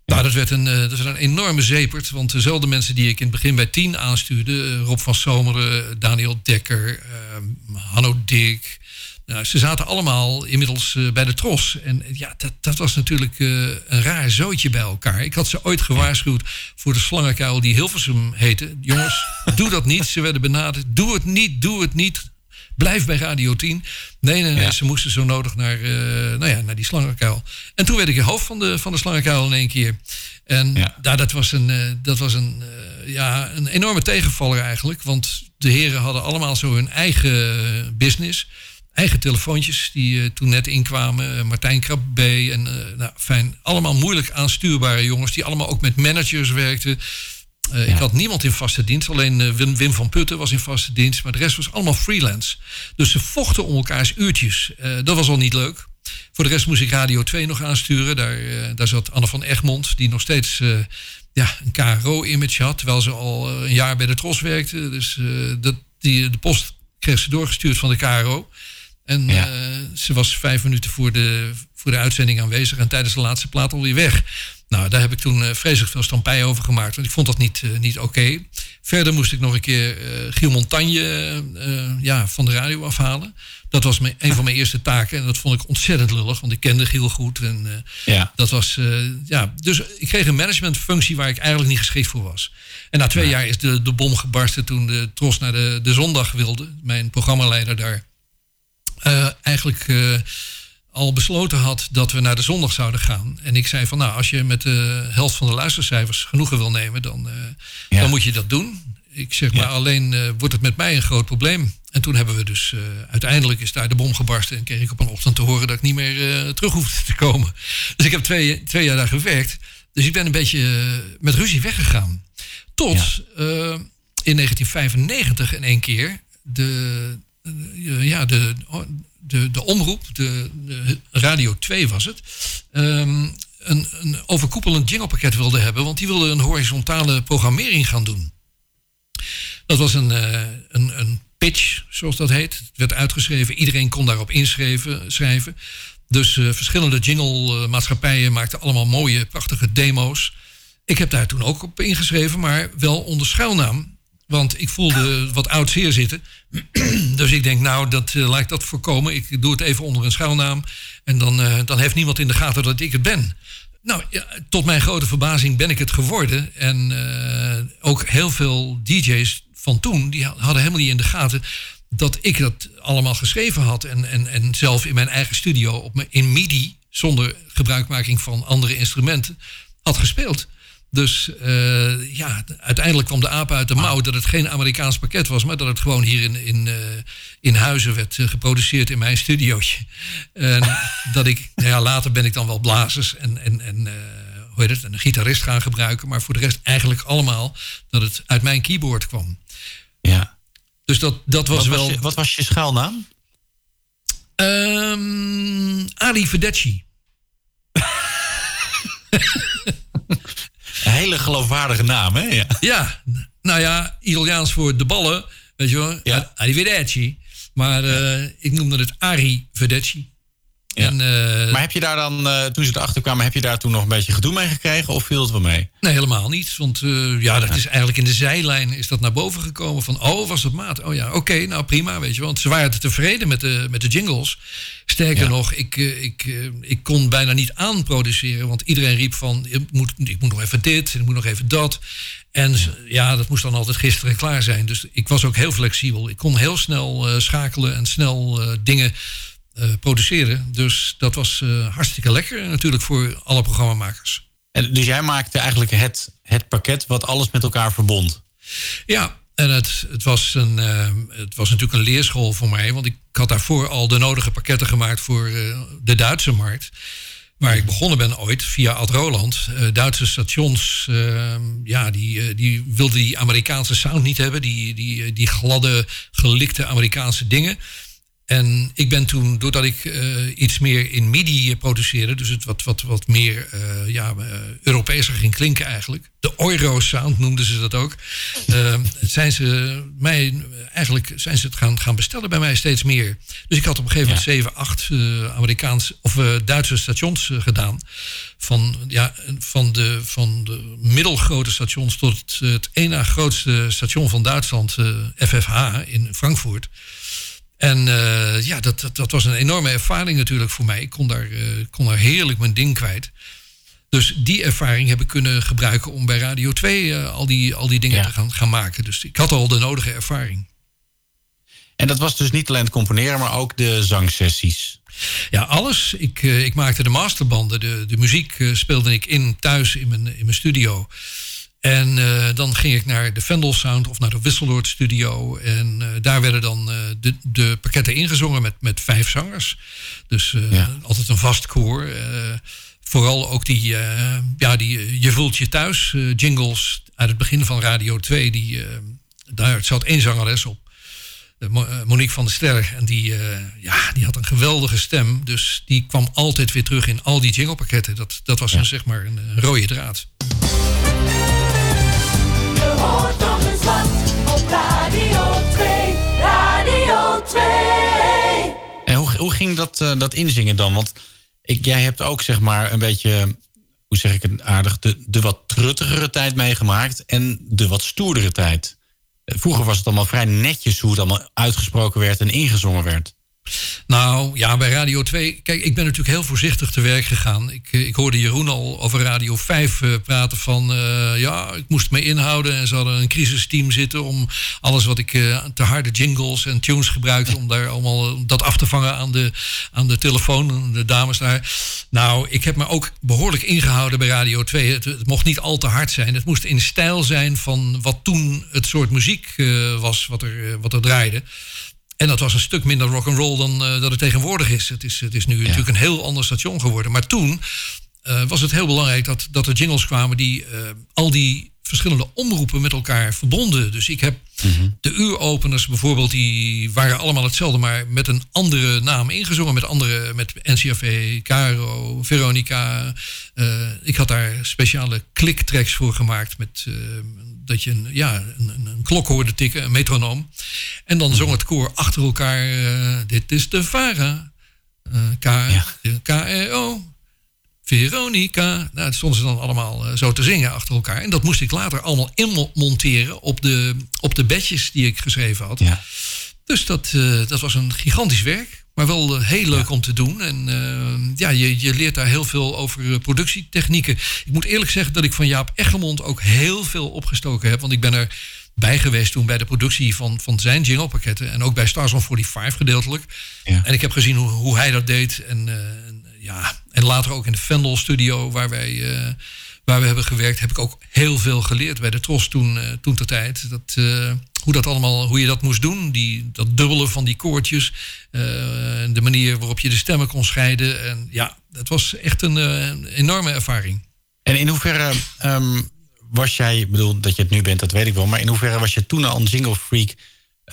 Nou, dat werd, een, dat werd een enorme zepert. Want dezelfde mensen die ik in het begin bij 10 aanstuurde... Rob van Zomeren, Daniel Dekker, eh, Hanno Dik... Nou, ze zaten allemaal inmiddels eh, bij de tros. En eh, ja, dat, dat was natuurlijk eh, een raar zootje bij elkaar. Ik had ze ooit gewaarschuwd voor de slangenkuil die Hilversum heette. Jongens, doe dat niet. Ze werden benaderd. Doe het niet, doe het niet. Blijf bij Radio 10. Nee, nee, nee. Ja. Ze moesten zo nodig naar, nou ja, naar die slangenkuil. En toen werd ik hoofd van de, van de slangenkuil in één keer. En Ja. ja. dat was een, dat was een, ja, een enorme tegenvaller eigenlijk. Want de heren hadden allemaal zo hun eigen business. Eigen telefoontjes die eh, toen net inkwamen. Eh, Martijn Krabbe en eh, nou, fijn. Allemaal moeilijk aanstuurbare jongens. Die allemaal ook met managers werkten. Ik had niemand in vaste dienst. Alleen Wim, Wim van Putten was in vaste dienst. Maar de rest was allemaal freelance. Dus ze vochten om elkaars uurtjes. Dat was al niet leuk. Voor de rest moest ik Radio 2 nog aansturen. Daar, daar zat Anne van Egmond. Die nog steeds ja, een KRO-image had. Terwijl ze al een jaar bij de Tros werkte. Dus dat, die, de post kreeg ze doorgestuurd van de KRO. En Ja. eh, ze was vijf minuten voor de, voor de uitzending aanwezig. En tijdens de laatste plaat alweer weg. Nou, daar heb ik toen eh, vreselijk veel stampij over gemaakt. Want ik vond dat niet, eh, niet oké. Verder moest ik nog een keer Giel Montagne ja, van de radio afhalen. Dat was mijn, een van mijn eerste taken. En dat vond ik ontzettend lullig. Want ik kende Giel goed. En Ja. dat was, ja, dus ik kreeg een managementfunctie waar ik eigenlijk niet geschikt voor was. En na twee jaar is de, de bom gebarsten toen de Tros naar de, de zondag wilde. Mijn programmaleider daar eh, eigenlijk eh, al besloten had dat we naar de zondag zouden gaan. En ik zei van nou, als je met de helft van de luistercijfers genoegen wil nemen, dan, eh, Ja. dan moet je dat doen. Ik zeg maar, Ja. alleen wordt het met mij een groot probleem. En toen hebben we dus, uiteindelijk is daar de bom gebarsten. En kreeg ik op een ochtend te horen dat ik niet meer terug hoefde te komen. Dus ik heb twee, twee jaar daar gewerkt. Dus ik ben een beetje met ruzie weggegaan. Tot in 1995 in één keer de, ja, de, de, de omroep, de, de Radio 2 was het, ehm, een, een overkoepelend jinglepakket wilde hebben. Want die wilde een horizontale programmering gaan doen. Dat was een, eh, een, een pitch, zoals dat heet. Het werd uitgeschreven, iedereen kon daarop inschrijven. Schrijven. Dus eh, verschillende jingle-maatschappijen maakten allemaal mooie, prachtige demo's. Ik heb daar toen ook op ingeschreven, maar wel onder schuilnaam. Want ik voelde wat oud zeer zitten. dus ik denk, nou, dat, eh, laat ik dat voorkomen. Ik doe het even onder een schuilnaam. En dan, eh, dan heeft niemand in de gaten dat ik het ben. Nou, ja, tot mijn grote verbazing ben ik het geworden. En eh, ook heel veel DJ's van toen, die hadden helemaal niet in de gaten dat ik dat allemaal geschreven had. En, en, en zelf in mijn eigen studio op in MIDI, zonder gebruikmaking van andere instrumenten, had gespeeld. Dus eh, ja, uiteindelijk kwam de aap uit de mouw dat het geen Amerikaans pakket was, maar dat het gewoon hier in, in, eh, in Huizen werd eh, geproduceerd in mijn studiootje. En dat ik, nou ja, later ben ik dan wel blazers en, en, en hoe heet het, een gitarist gaan gebruiken, maar voor de rest eigenlijk allemaal dat het uit mijn keyboard kwam. ja. Dus dat, dat was Wat, wel. was je, wat was je schuilnaam? Um, Ari Vedecci. Een hele geloofwaardige naam, hè? Ja. ja, nou ja, Italiaans voor de ballen, weet je wel. Ja. Arrivederci. Maar uh, ik noemde het Ari Vedecci. Ja. En, uh, maar heb je daar dan, uh, toen ze erachter kwamen, heb je daar toen nog een beetje gedoe mee gekregen of viel het wel mee? Nee, helemaal niet. Want uh, ja, dat is eigenlijk in de zijlijn is dat naar boven gekomen van, oh, was dat maat? Oh ja, oké, okay, nou prima, weet je. Want ze waren tevreden met de, met de jingles. Sterker ja. nog, ik, ik, ik kon bijna niet aanproduceren, want iedereen riep van, ik moet, ik moet nog even dit ik moet nog even dat. En ja, dat moest dan altijd gisteren klaar zijn. Dus ik was ook heel flexibel. Ik kon heel snel schakelen en snel dingen produceren. Dus dat was uh, hartstikke lekker natuurlijk voor alle programmamakers. En dus jij maakte eigenlijk het, het pakket wat alles met elkaar verbond? Ja, en het, het, was een, uh, het was natuurlijk een leerschool voor mij. Want ik had daarvoor al de nodige pakketten gemaakt voor de Duitse markt. Waar ik begonnen ben ooit via Ad Roland. Duitse stations, ja, die, die wilden die Amerikaanse sound niet hebben. Die, die, die gladde, gelikte Amerikaanse dingen. En ik ben toen, doordat ik uh, iets meer in MIDI produceerde, dus het wat, wat, wat meer uh, ja, uh, Europeeser ging klinken eigenlijk. De Euro-sound noemden ze dat ook. zijn ze mij eigenlijk zijn ze het gaan, gaan bestellen bij mij steeds meer. Dus ik had op een gegeven moment ja. zeven, acht Amerikaans of Duitse stations gedaan. Van, ja, van, de, van de middelgrote stations tot het, het ene grootste station van Duitsland, FFH in Frankfurt. En uh, ja, dat, dat, dat, was een enorme ervaring natuurlijk voor mij. Ik kon daar, uh, kon daar heerlijk mijn ding kwijt. Dus die ervaring heb ik kunnen gebruiken om bij Radio 2 uh, al, die, al die dingen ja. te gaan, gaan maken. Dus ik had al de nodige ervaring. En dat was dus niet alleen het componeren, maar ook de zangsessies. Ja, alles. Ik, ik maakte de masterbanden. De, de muziek speelde ik in thuis in mijn, in mijn studio. En uh, dan ging ik naar de Vendel Sound of naar de Wisseloord Studio. En uh, daar werden dan uh, de, de pakketten ingezongen met, met vijf zangers. Dus ja. altijd een vast koor. vooral ook die, ja, die Je voelt je thuis jingles uit het begin van Radio 2. Die, daar zat één zangeres op. Monique van der Sterk. En die, ja, die had een geweldige stem. Dus die kwam altijd weer terug in al die jinglepakketten. Dat, dat was ja. een, zeg maar een, een rode draad. Op Radio 2, Radio 2. En hoe, hoe ging dat, uh, dat inzingen dan? Want ik, jij hebt ook zeg maar een beetje, hoe zeg ik het aardig, de, de wat truttigere tijd meegemaakt en de wat stoerdere tijd. Vroeger was het allemaal vrij netjes hoe het allemaal uitgesproken werd en ingezongen werd. Nou ja, bij Radio 2. Kijk, ik ben natuurlijk heel voorzichtig te werk gegaan. Ik, eh, ik hoorde Jeroen al over Radio 5 uh, praten van. Uh, ja, ik moest me inhouden. En ze hadden een crisisteam zitten om alles wat ik te harde jingles en tunes gebruikte. om daar allemaal dat af te vangen aan de, aan de telefoon. De dames daar. Nou, ik heb me ook behoorlijk ingehouden bij Radio 2. Het, het mocht niet al te hard zijn. Het moest in stijl zijn van wat toen het soort muziek was wat er, wat er draaide. En dat was een stuk minder rock and roll dan uh, dat het tegenwoordig is. Het is, het is nu ja. natuurlijk een heel ander station geworden. Maar toen uh, was het heel belangrijk dat, dat er jingles kwamen die uh, al die verschillende omroepen met elkaar verbonden. Dus ik heb -hmm. de uuropeners bijvoorbeeld, die waren allemaal hetzelfde, maar met een andere naam ingezongen. Met andere, met NCRV, Caro, Veronica. ik had daar speciale kliktracks voor gemaakt met dat je een, ja, een, een, klok hoorde tikken, een metronoom. En dan zong het koor achter elkaar: uh, Dit is de Vara. K, ja. K-R-O. Veronica. Nou, dat stonden ze dan allemaal uh, zo te zingen achter elkaar. En dat moest ik later allemaal inmonteren op de, op de bedjes die ik geschreven had. Ja. Dus dat, dat was een gigantisch werk. Maar wel heel leuk ja. om te doen. En uh, ja, je, je leert daar heel veel over productietechnieken. Ik moet eerlijk zeggen dat ik van Jaap Egermond ook heel veel opgestoken heb. Want ik ben er bij geweest toen bij de productie van, van zijn jinglepakketten. En ook bij Stars on 45 gedeeltelijk. Ja. En ik heb gezien hoe, hoe hij dat deed. En, uh, ja, en later ook in de Vendel studio waar wij... Uh, waar we hebben gewerkt, heb ik ook heel veel geleerd bij de Tros toen, uh, toen ter tijd. Dat, uh, hoe, dat allemaal, hoe je dat moest doen, die, dat dubbelen van die koortjes, de manier waarop je de stemmen kon scheiden. En ja, dat was echt een, enorme ervaring. En in hoeverre um, was jij, bedoel dat je het nu bent, dat weet ik wel, maar in hoeverre was je toen al een jingle freak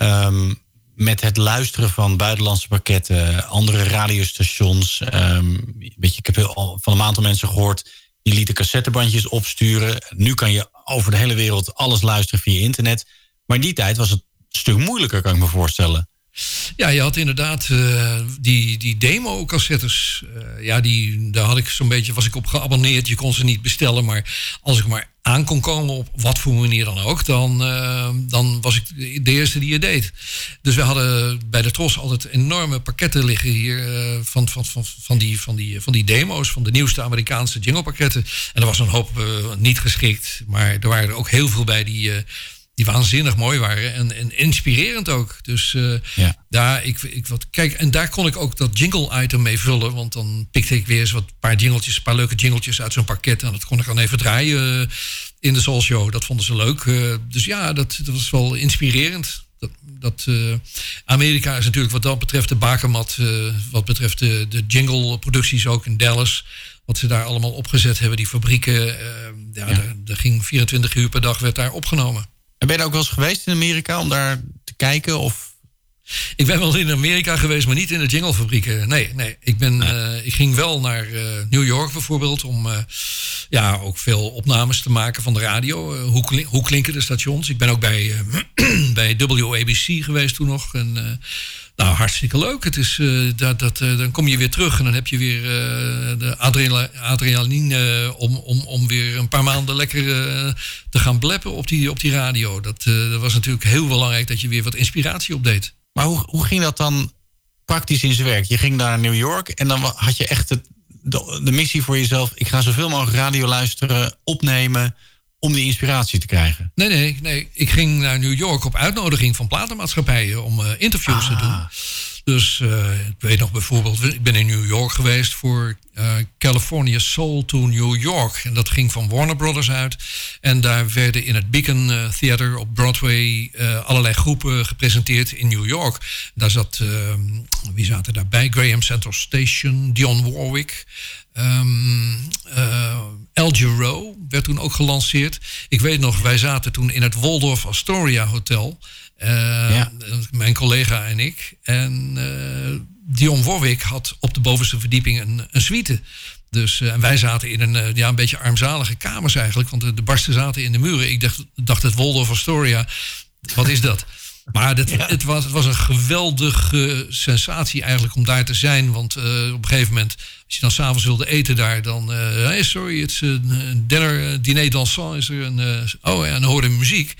um, met het luisteren van buitenlandse pakketten, andere radiostations. ehm, weet je, ik heb al van een aantal mensen gehoord die lieten cassettebandjes opsturen. Nu kan je over de hele wereld alles luisteren via internet. Maar in die tijd was het een stuk moeilijker, kan ik me voorstellen. Ja, je had inderdaad eh, die, die demo-cassettes. eh, ja, die, daar had ik zo'n beetje, was ik op geabonneerd. Je kon ze niet bestellen, maar als ik maar aan kon komen op wat voor manier dan ook, dan, eh, dan was ik de eerste die het deed. Dus we hadden bij de Tros altijd enorme pakketten liggen hier van, van, van, van, die, van, die, van die demo's, van de nieuwste Amerikaanse jinglepakketten. En er was een hoop niet geschikt, maar er waren er ook heel veel bij die. Die waanzinnig mooi waren en, en inspirerend ook. Dus eh, Ja. daar, ik, ik, wat, kijk, en daar kon ik ook dat jingle-item mee vullen. Want dan pikte ik weer eens wat paar jingletjes, een paar leuke jingletjes uit zo'n pakket. En dat kon ik dan even draaien eh, in de Soul Show. Dat vonden ze leuk. Eh, dus ja, dat, dat was wel inspirerend. Dat, dat, Amerika is natuurlijk wat dat betreft de bakermat. wat betreft de, de jingle-producties ook in Dallas. Wat ze daar allemaal opgezet hebben, die fabrieken. eh, ja, Daar, daar ging 24 uur per dag werd daar opgenomen. En ben je ook wel eens geweest in Amerika om daar te kijken? Of Ik ben wel in Amerika geweest, maar niet in de jinglefabrieken. Nee, nee. Ik, ben, eh, ik ging wel naar eh, New York bijvoorbeeld om eh, ja, ook veel opnames te maken van de radio. Eh, hoe, hoe klinken de stations? Ik ben ook bij, eh, bij WABC geweest toen nog. En, eh, nou, hartstikke leuk. Het is, eh, dat, dat, eh, dan kom je weer terug en dan heb je weer eh, de adrenaline eh, om, om, om weer een paar maanden lekker te gaan bleppen op die, op die radio. Dat, dat was natuurlijk heel belangrijk dat je weer wat inspiratie opdeed. Maar hoe, hoe ging dat dan praktisch in zijn werk? Je ging naar New York en dan had je echt de, de missie voor jezelf... ik ga zoveel mogelijk radio luisteren, opnemen... om die inspiratie te krijgen. Nee, nee, nee. Ik ging naar New York op uitnodiging van platenmaatschappijen om eh, interviews te doen. Dus eh, ik weet nog bijvoorbeeld, ik ben in New York geweest voor eh, California Soul to New York. En dat ging van Warner Brothers uit. En daar werden in het Beacon Theater op Broadway allerlei groepen gepresenteerd in New York. Daar zat, eh, wie zaten daarbij? Graham Central Station, Dionne Warwick. Ehm eh, El Giro werd toen ook gelanceerd. Ik weet nog, wij zaten toen in het Waldorf Astoria Hotel. Eh, Ja. Mijn collega en ik. En eh Dion Warwick had op de bovenste verdieping een, een suite. Dus eh, en wij zaten in een, ja, een beetje armzalige kamers eigenlijk. Want de, de barsten zaten in de muren. Ik dacht, dacht het Waldorf Astoria, wat is dat? Maar dit, het, was, het was een geweldige sensatie eigenlijk om daar te zijn. Want eh, op een gegeven moment, als je dan s'avonds wilde eten daar, dan... eh, hey, sorry, het is een dinner, eh, diner dansant is er. Een, oh ja, en dan hoorde je muziek.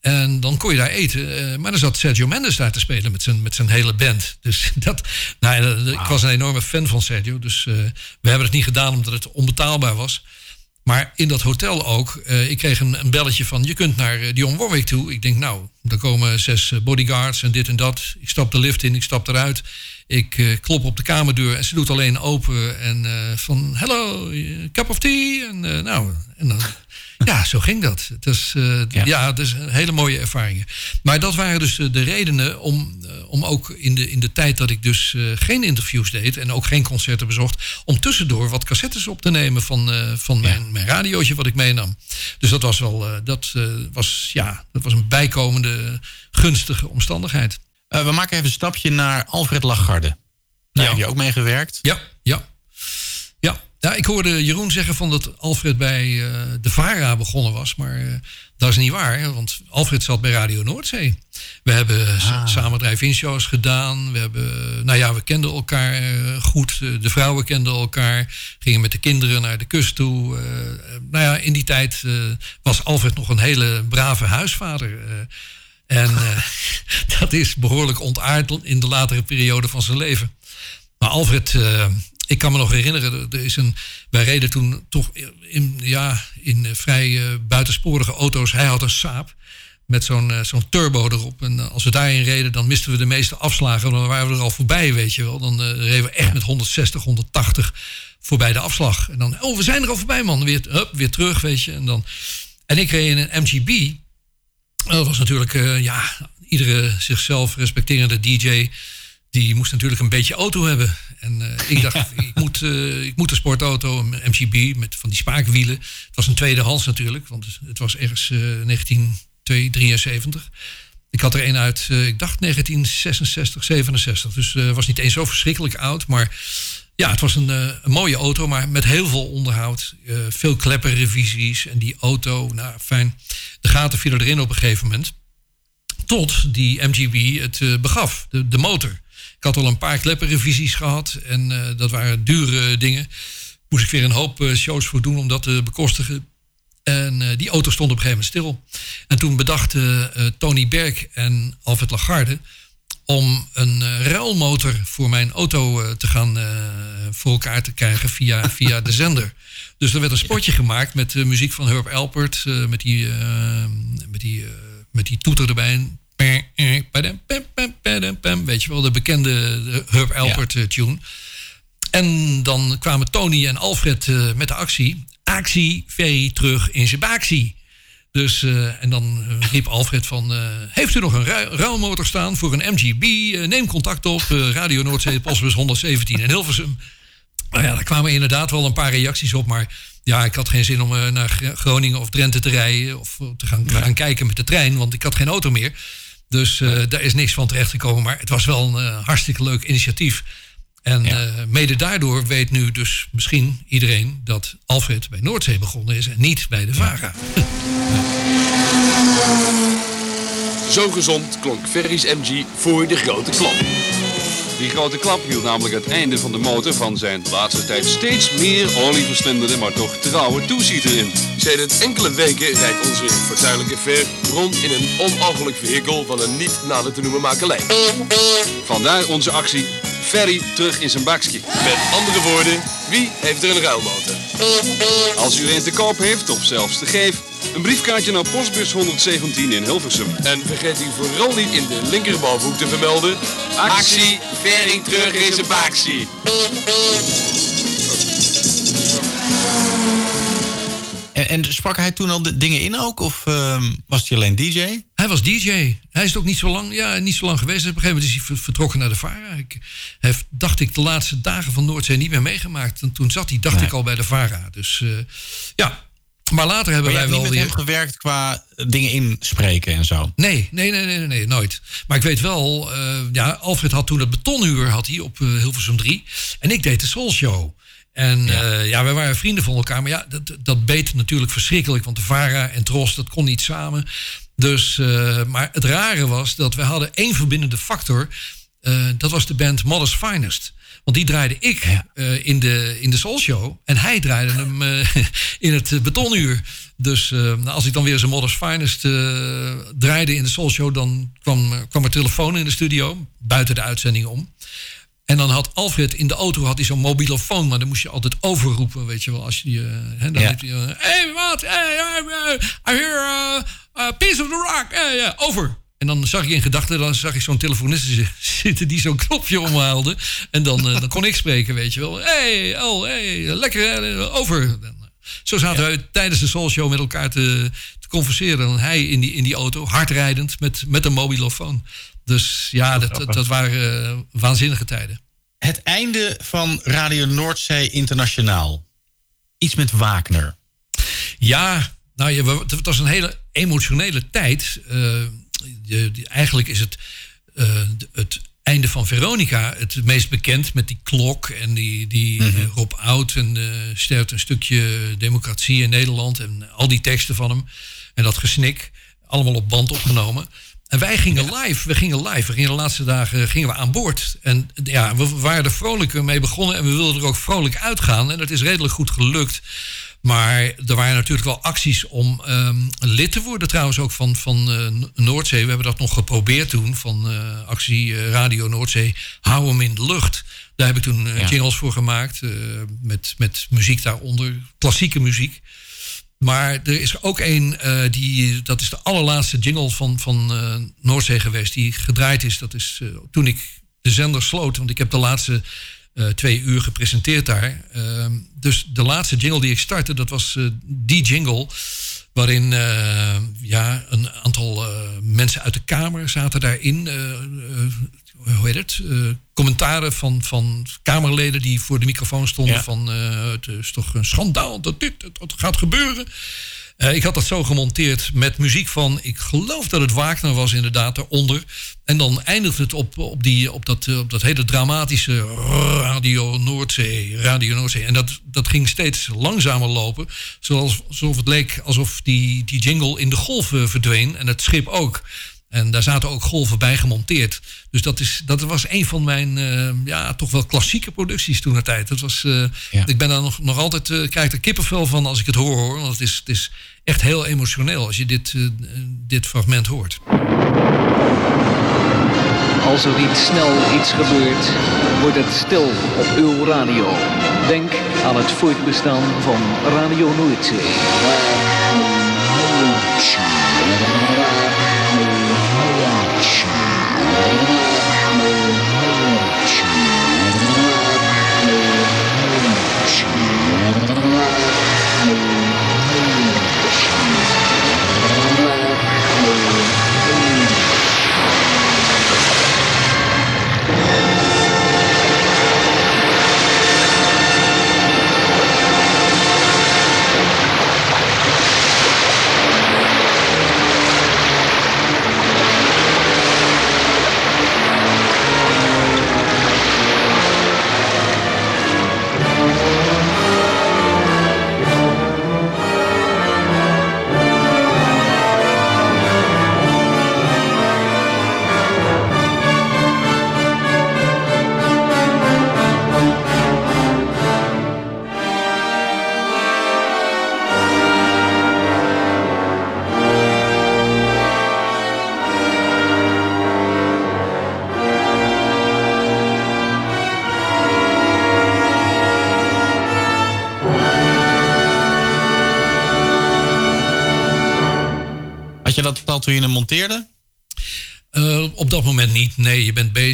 En dan kon je daar eten. maar dan zat Sergio Mendes daar te spelen met zijn, met zijn hele band. Dus dat, nou, ik was een enorme fan van Sergio. Dus we hebben het niet gedaan omdat het onbetaalbaar was. Maar in dat hotel ook. eh, ik kreeg een, belletje van je kunt naar uh, Dion Warwick toe. Ik denk nou, er komen zes eh, bodyguards en dit en dat. Ik stap de lift in, ik stap eruit. Ik eh, klop op de kamerdeur en ze doet alleen open. En eh, van hello, eh, cup of tea. En eh, nou, en dan... Ja, zo ging dat. Het is, eh, ja. Ja. het is een hele mooie ervaringen. Maar dat waren dus de, de redenen om, eh, om ook in de, in de tijd dat ik dus eh, geen interviews deed en ook geen concerten bezocht, om tussendoor wat cassettes op te nemen van, eh, van mijn, mijn radiootje wat ik meenam. Dus dat was wel, eh, dat, eh, was, ja, dat was een bijkomende gunstige omstandigheid. Eh, we maken even een stapje naar Alfred Lagarde. Daar Ja. heb je ook mee gewerkt. Ja, ja. Ja, ik hoorde Jeroen zeggen van dat Alfred bij eh, de VARA begonnen was. Maar eh, dat is niet waar, hè, want Alfred zat bij Radio Noordzee. We hebben s- samen drive-in shows gedaan. We, hebben, nou ja, we kenden elkaar eh, goed. De vrouwen kenden elkaar. Gingen met de kinderen naar de kust toe. Eh, nou ja, in die tijd was Alfred nog een hele brave huisvader. en dat is behoorlijk ontaard in de latere periode van zijn leven. Maar Alfred, ik kan me nog herinneren, er- is een, wij reden toen toch in, ja, in eh, vrij eh, buitensporige auto's. Hij had een Saab met zo'n eh, zo'n turbo erop. En als we daarin reden, dan misten we de meeste afslagen. Dan waren we er al voorbij, weet je wel. Dan reden we echt met 160, 180 voorbij de afslag. En dan, oh, we zijn er al voorbij, man. Weer, hup, weer terug, weet je. En, dan, en ik reed in een MGB. Dat was natuurlijk, ja, iedere zichzelf respecterende DJ... die moest natuurlijk een beetje auto hebben. En eh, ik dacht, ik, moet, eh, ik moet een sportauto, een MGB... met van die spaakwielen. Het was een tweedehands natuurlijk, want het was ergens eh 1973. Ik had er een uit, ik dacht 1966, 67. Dus uh, was niet eens zo verschrikkelijk oud. Maar ja, het was een, uh, een mooie auto, maar met heel veel onderhoud. veel kleppenrevisies. En die auto, nou fijn. De gaten vielen erin op een gegeven moment. Tot die MGB het begaf, de, de motor. Ik had al een paar kleppenrevisies gehad. En dat waren dure dingen. Moest ik weer een hoop shows voor doen om dat te bekostigen. En uh, die auto stond op een gegeven moment stil. En toen bedachten uh, Tony Berg en Alfred Lagarde om een uh, ruilmotor voor mijn auto te gaan voor elkaar te krijgen via, via de zender. Dus er werd een spotje gemaakt met de muziek van Herb Alpert, met, die, met, die, met die toeter erbij. Weet je wel, de bekende Herb Alpert tune. En dan kwamen Tony en Alfred met de actie actie, V terug in zijn baaksie. Dus, uh, en dan riep Alfred van, uh, heeft u nog een ruilmotor staan voor een MGB? Neem contact op, Radio Noordzee, postbus 117 in Hilversum. Nou ja, daar kwamen inderdaad wel een paar reacties op, maar ja, ik had geen zin om naar Groningen of Drenthe te rijden of te gaan, te gaan kijken met de trein, want ik had geen auto meer. Dus daar is niks van terecht gekomen, maar het was wel een hartstikke leuk initiatief. En ja. uh, mede daardoor weet nu dus misschien iedereen dat Alfred bij Noordzee begonnen is en niet bij de VARA. Zo gezond klonk Ferry's MG voor de grote klap. Die grote klap hield namelijk het einde van de motor van zijn laatste tijd steeds meer olieverslindende, maar toch trouwe toezieter in. Sedert enkele weken rijdt onze fortuinlijke Fer rond in een onogelijk vehikel van een niet nader te noemen makelij. Vandaar onze actie Ferry terug in zijn bakje. Met andere woorden, wie heeft er een ruilmotor? Als u er een te koop heeft of zelfs te geven, een briefkaartje naar postbus 117 in Hilversum. En vergeet u vooral niet in de linkerbovenhoek te vermelden... Actie Ferry terug in zijn bakje. En, en, sprak hij toen al de dingen in ook? Of uh, was hij alleen DJ? Hij was DJ. Hij is ook niet zo lang, ja, niet zo lang geweest. Op een gegeven moment is hij vertrokken naar de VARA. Ik heb, dacht ik, de laatste dagen van Noordzee niet meer meegemaakt. En toen zat hij, dacht nee. ik, al bij de VARA. Dus uh, ja, maar later hebben maar wij wel niet met weer... hem gewerkt qua dingen inspreken en zo? Nee, nee, nee, nee, nee, nee nooit. Maar ik weet wel, uh, ja, Alfred had toen het betonuur had hij op uh, Hilversum 3. En ik deed de Soul Show. En ja. Uh, ja, wij waren vrienden van elkaar. Maar ja, dat, dat beet natuurlijk verschrikkelijk. Want de VARA en Tros, dat kon niet samen. Dus, uh, maar het rare was dat we hadden één verbindende factor. Uh, dat was de band Modest Finest. Want die draaide ik uh, in, de, in de Soul Show. En hij draaide hem uh, in het betonuur. Dus uh, als ik dan weer zijn Modest Finest draaide in de Soul Show... dan kwam, kwam er telefoon in de studio, buiten de uitzending om. En dan had Alfred in de auto had hij zo'n mobielefoon, maar dan moest je altijd overroepen, weet je wel. Als je, uh, hè, dan ja. je, uh, hey, wat? Hey, I hear a piece of the rock. Hey, yeah, over. En dan zag ik in gedachten, dan zag ik zo'n telefonist zitten die zo'n knopje omhaalde. En dan, dan kon ik spreken, weet je wel. hey, oh, hey, lekker, over. Zo zaten ja. we tijdens de Soul Show met elkaar te, te converseren. En hij in die, in die auto, hardrijdend, met, met een mobielefoon. Dus ja, dat, dat, dat waren uh, waanzinnige tijden. Het einde van Radio Noordzee Internationaal. Iets met Wagner. Ja, nou, ja, het was een hele emotionele tijd. Uh, de, eigenlijk is het, uh, het einde van Veronica het meest bekend met die klok en die, die mm -hmm. Rob Oud en uh, sterft een stukje democratie in Nederland en al die teksten van hem en dat gesnik, allemaal op band opgenomen. En wij gingen live, we gingen live. We gingen de laatste dagen gingen we aan boord. En ja, we waren er vrolijk mee begonnen en we wilden er ook vrolijk uitgaan. En dat is redelijk goed gelukt. Maar er waren natuurlijk wel acties om um, lid te worden, trouwens ook van, van uh, Noordzee. We hebben dat nog geprobeerd toen, van uh, actie uh, Radio Noordzee. Hou hem in de lucht. Daar heb ik toen ja. jingles voor gemaakt, met, met muziek daaronder, klassieke muziek. Maar er is ook een, uh, die, dat is de allerlaatste jingle van, van uh, Noordzee geweest, die gedraaid is. Dat is uh, toen ik de zender sloot, want ik heb de laatste twee uur gepresenteerd daar. Ehm, dus de laatste jingle die ik startte, dat was die jingle. Waarin ja, een aantal mensen uit de Kamer zaten daarin hoe heet het, commentaren van, van Kamerleden die voor de microfoon stonden ja. van het is toch een schandaal dat dit dat gaat gebeuren. Eh, ik had dat zo gemonteerd met muziek van, ik geloof dat het Wagner was inderdaad, eronder. En dan eindigt het op, op, die, op, dat, eh, op dat hele dramatische Radio Noordzee. Radio Noordzee. En dat, dat ging steeds langzamer lopen. Zoals, alsof het leek alsof die, die jingle in de golven verdween. En het schip ook. En daar zaten ook golven bij gemonteerd. Dus dat, is, dat was een van mijn uh, ja, toch wel klassieke producties toen de tijd. Dat was, uh, ja. Ik ben daar nog, nog altijd, uh, krijg er kippenvel van als ik het hoor. hoor want het is, het is echt heel emotioneel als je dit, dit fragment hoort. Als er niet snel iets gebeurt, wordt het stil op uw radio. Denk aan het voortbestaan van Radio Noordzee. Had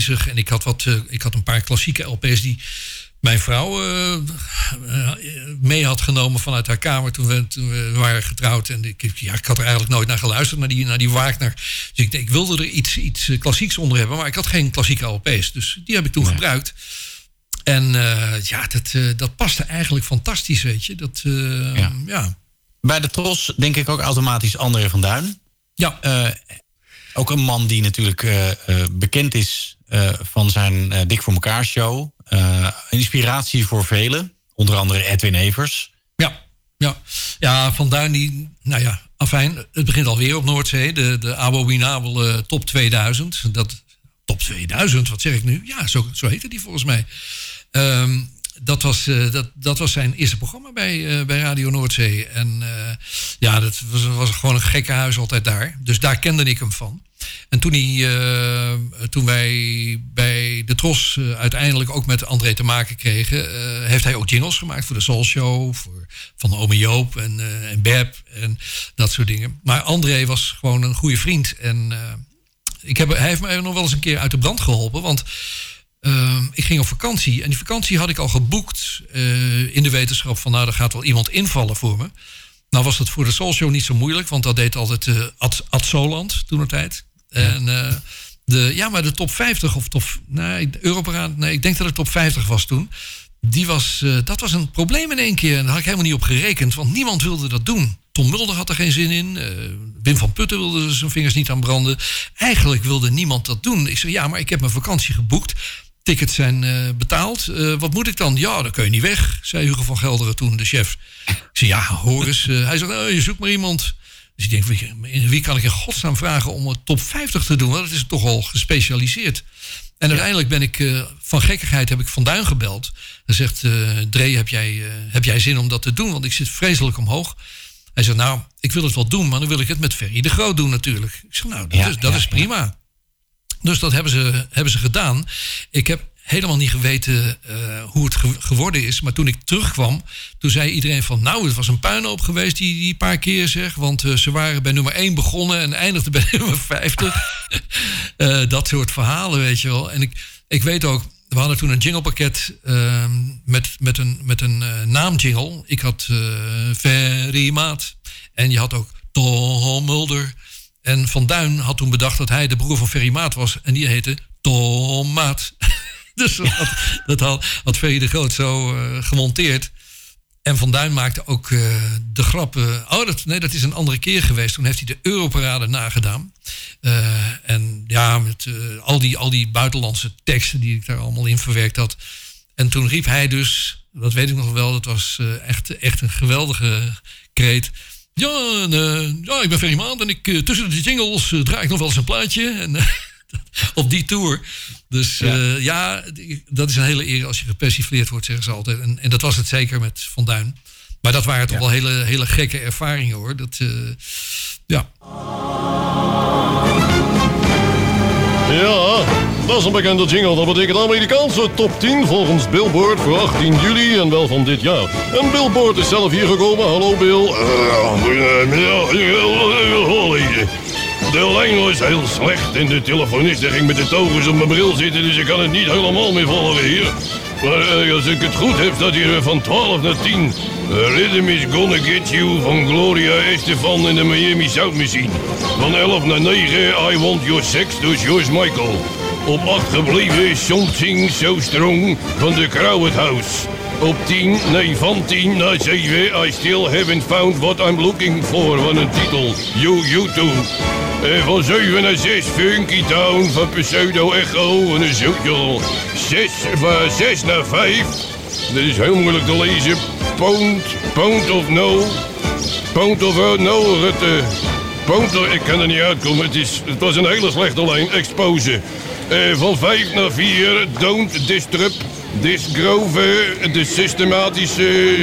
bezig. En ik had, wat, uh, ik had een paar klassieke LP's die mijn vrouw uh, mee had genomen vanuit haar kamer toen we, toen we waren getrouwd. En ik, ja, ik had er eigenlijk nooit naar geluisterd, naar die, naar die Wagner. Dus ik, ik wilde er iets, iets klassieks onder hebben, maar ik had geen klassieke LP's. Dus die heb ik toen nee. gebruikt. En ja, dat, dat paste eigenlijk fantastisch, weet je. Dat, ja. ja. Bij de Tros denk ik ook automatisch André van Duin. Ja. Ook een man die natuurlijk bekend is van zijn Dik voor elkaar show. inspiratie voor velen, onder andere Edwin Evers. Ja, ja. ja Van Duin die, nou ja, afijn, het begint alweer op Noordzee. De, de abominabele top 2000. Dat, top 2000, wat zeg ik nu? Ja, zo, zo heette die volgens mij. Um, dat was, uh, dat, dat was zijn eerste programma bij, uh, bij Radio Noordzee. En uh, ja, dat was, was gewoon een gekke huis altijd daar. Dus daar kende ik hem van. En toen, hij, toen wij bij de Tros uiteindelijk ook met André te maken kregen, heeft hij ook jingles gemaakt voor de Soul Show, voor, van Ome Joop en, en Beb en dat soort dingen. Maar André was gewoon een goede vriend. En ik heb, hij heeft mij nog wel eens een keer uit de brand geholpen, want uh, ik ging op vakantie en die vakantie had ik al geboekt uh, in de wetenschap van nou, er gaat wel iemand invallen voor me. Nou was dat voor de Soul Show niet zo moeilijk, want dat deed altijd uh, Ad, Ad Soland toen tijd. Ja. En uh, de, ja, maar de top 50 of top, nee, nee, ik denk dat het top 50 was toen. Die was, dat was een probleem in één keer. En daar had ik helemaal niet op gerekend, want niemand wilde dat doen. Tom Mulder had er geen zin in. Wim van Putten wilde zijn vingers niet aan branden. Eigenlijk wilde niemand dat doen. Ik zei, ja, maar ik heb mijn vakantie geboekt tickets zijn uh, betaald. Uh, wat moet ik dan? Ja, dan kun je niet weg, zei Hugo van Gelderen toen, de chef. Ik zei, ja, hoor eens. Uh, hij zegt, oh, je zoekt maar iemand. Dus ik denk, wie, wie kan ik in godsnaam vragen om een top 50 te doen? Want dat is toch al gespecialiseerd. En uiteindelijk ben ik, van gekkigheid heb ik Van Duin gebeld. Hij zegt, Dree, heb jij, heb jij zin om dat te doen? Want ik zit vreselijk omhoog. Hij zegt, nou, ik wil het wel doen, maar dan wil ik het met Ferry de Groot doen natuurlijk. Ik zeg, nou, dat, ja, is, dat ja, is prima. Dus dat hebben ze, hebben ze gedaan. Ik heb helemaal niet geweten uh, hoe het ge geworden is. Maar toen ik terugkwam, toen zei iedereen van... nou, het was een puinhoop geweest die, die paar keer zeg. Want uh, ze waren bij nummer 1 begonnen en eindigden bij nummer 50. uh, dat soort verhalen, weet je wel. En ik, ik weet ook, we hadden toen een jinglepakket met, met een, met een naamjingle. Ik had Ferry Maat. En je had ook Tom Mulder... En Van Duin had toen bedacht dat hij de broer van Ferry Maat was. En die heette Tomaat. dus dat, dat had, had Ferry de Groot zo uh, gemonteerd. En Van Duin maakte ook eh, de grap. eh, oh, dat, nee, dat is een andere keer geweest. Toen heeft hij de Europarade nagedaan. Eh, en ja, met eh, al, die, al die buitenlandse teksten die ik daar allemaal in verwerkt had. En toen riep hij dus, dat weet ik nog wel, dat was eh, echt, echt een geweldige kreet. Ja, en, eh, ja, ik ben Ferry Maand en ik, eh, tussen de jingles eh, draai ik nog wel eens een plaatje. En, eh, op die tour. Dus ja. ja, dat is een hele eer als je gepersifleerd wordt, zeggen ze altijd. En, en dat was het zeker met Van Duin. Maar dat waren toch wel hele, hele gekke ervaringen hoor. Dat, uh, ja. Ja, dat is een bekende jingle. Dat betekent Amerikaanse top 10 volgens Billboard voor 18 juli en wel van dit jaar. En Billboard is zelf hier gekomen. Hallo Bill. De lijn was heel slecht en de telefonist ging met de togens op mijn bril zitten, dus ik kan het niet helemaal meer volgen hier. Maar uh, als ik het goed heb, staat hier van 12 naar 10. Rhythm is Gonna Get You van Gloria Estefan en de Miami Sound Machine. Van 11 naar 9, I Want Your Sex, dus George Michael. Op 8 gebleven Something So Strong van de Crowded House. Op 10, nee van 10 naar 7, I Still Haven't Found What I'm Looking For van een titel, You You Too. En van 7 naar 6, Funky Town van Pseudo Echo en een zootje. 6, van 6 naar 5, dit is heel moeilijk te lezen. Pound, Pound of No, Pound of uh, No, uh, Pound, ik kan er niet uitkomen. Het, is, het was een hele slechte lijn, Expose. Uh, van 5 naar 4, Don't Disturb, Disgrove, de systematische,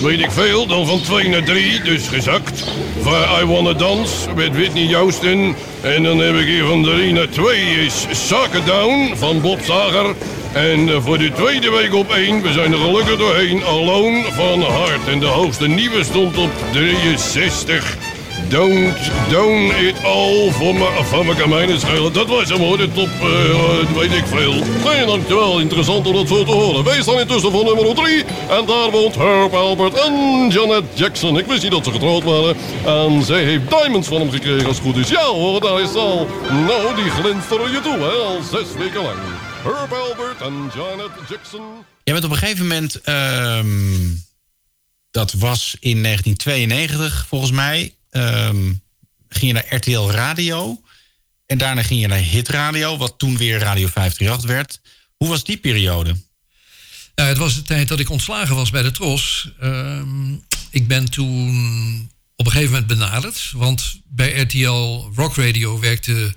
weet ik veel. Dan van 2 naar 3, dus gezakt. Van I Wanna Dance met Whitney Houston. En dan heb ik hier van 3 naar 2 is Sucker Down van Bob Zager. En voor de tweede week op 1, we zijn er gelukkig doorheen, Alone van Hart. En de hoogste nieuwe stond op 63. Don't, don't it all voor me, van mijn kamijnen schelen. Dat was hem hoor, de top, uh, weet ik veel. Nee, dankjewel, interessant om dat voor te horen. Wij staan intussen voor nummer 3. En daar woont Herb Albert en Janet Jackson. Ik wist niet dat ze getrouwd waren. En zij heeft diamonds van hem gekregen als het goed is. Ja hoor, daar is al. Nou, die glinsteren je toe, hè, al zes weken lang. Herb Albert en Janet Jackson. Jij bent op een gegeven moment... Um, dat was in 1992 volgens mij um, ging je naar RTL Radio. En daarna ging je naar Hit Radio, wat toen weer Radio 538 werd. Hoe was die periode? Nou, het was de tijd dat ik ontslagen was bij de Tros. Um, ik ben toen op een gegeven moment benaderd. Want bij RTL Rock Radio werkte...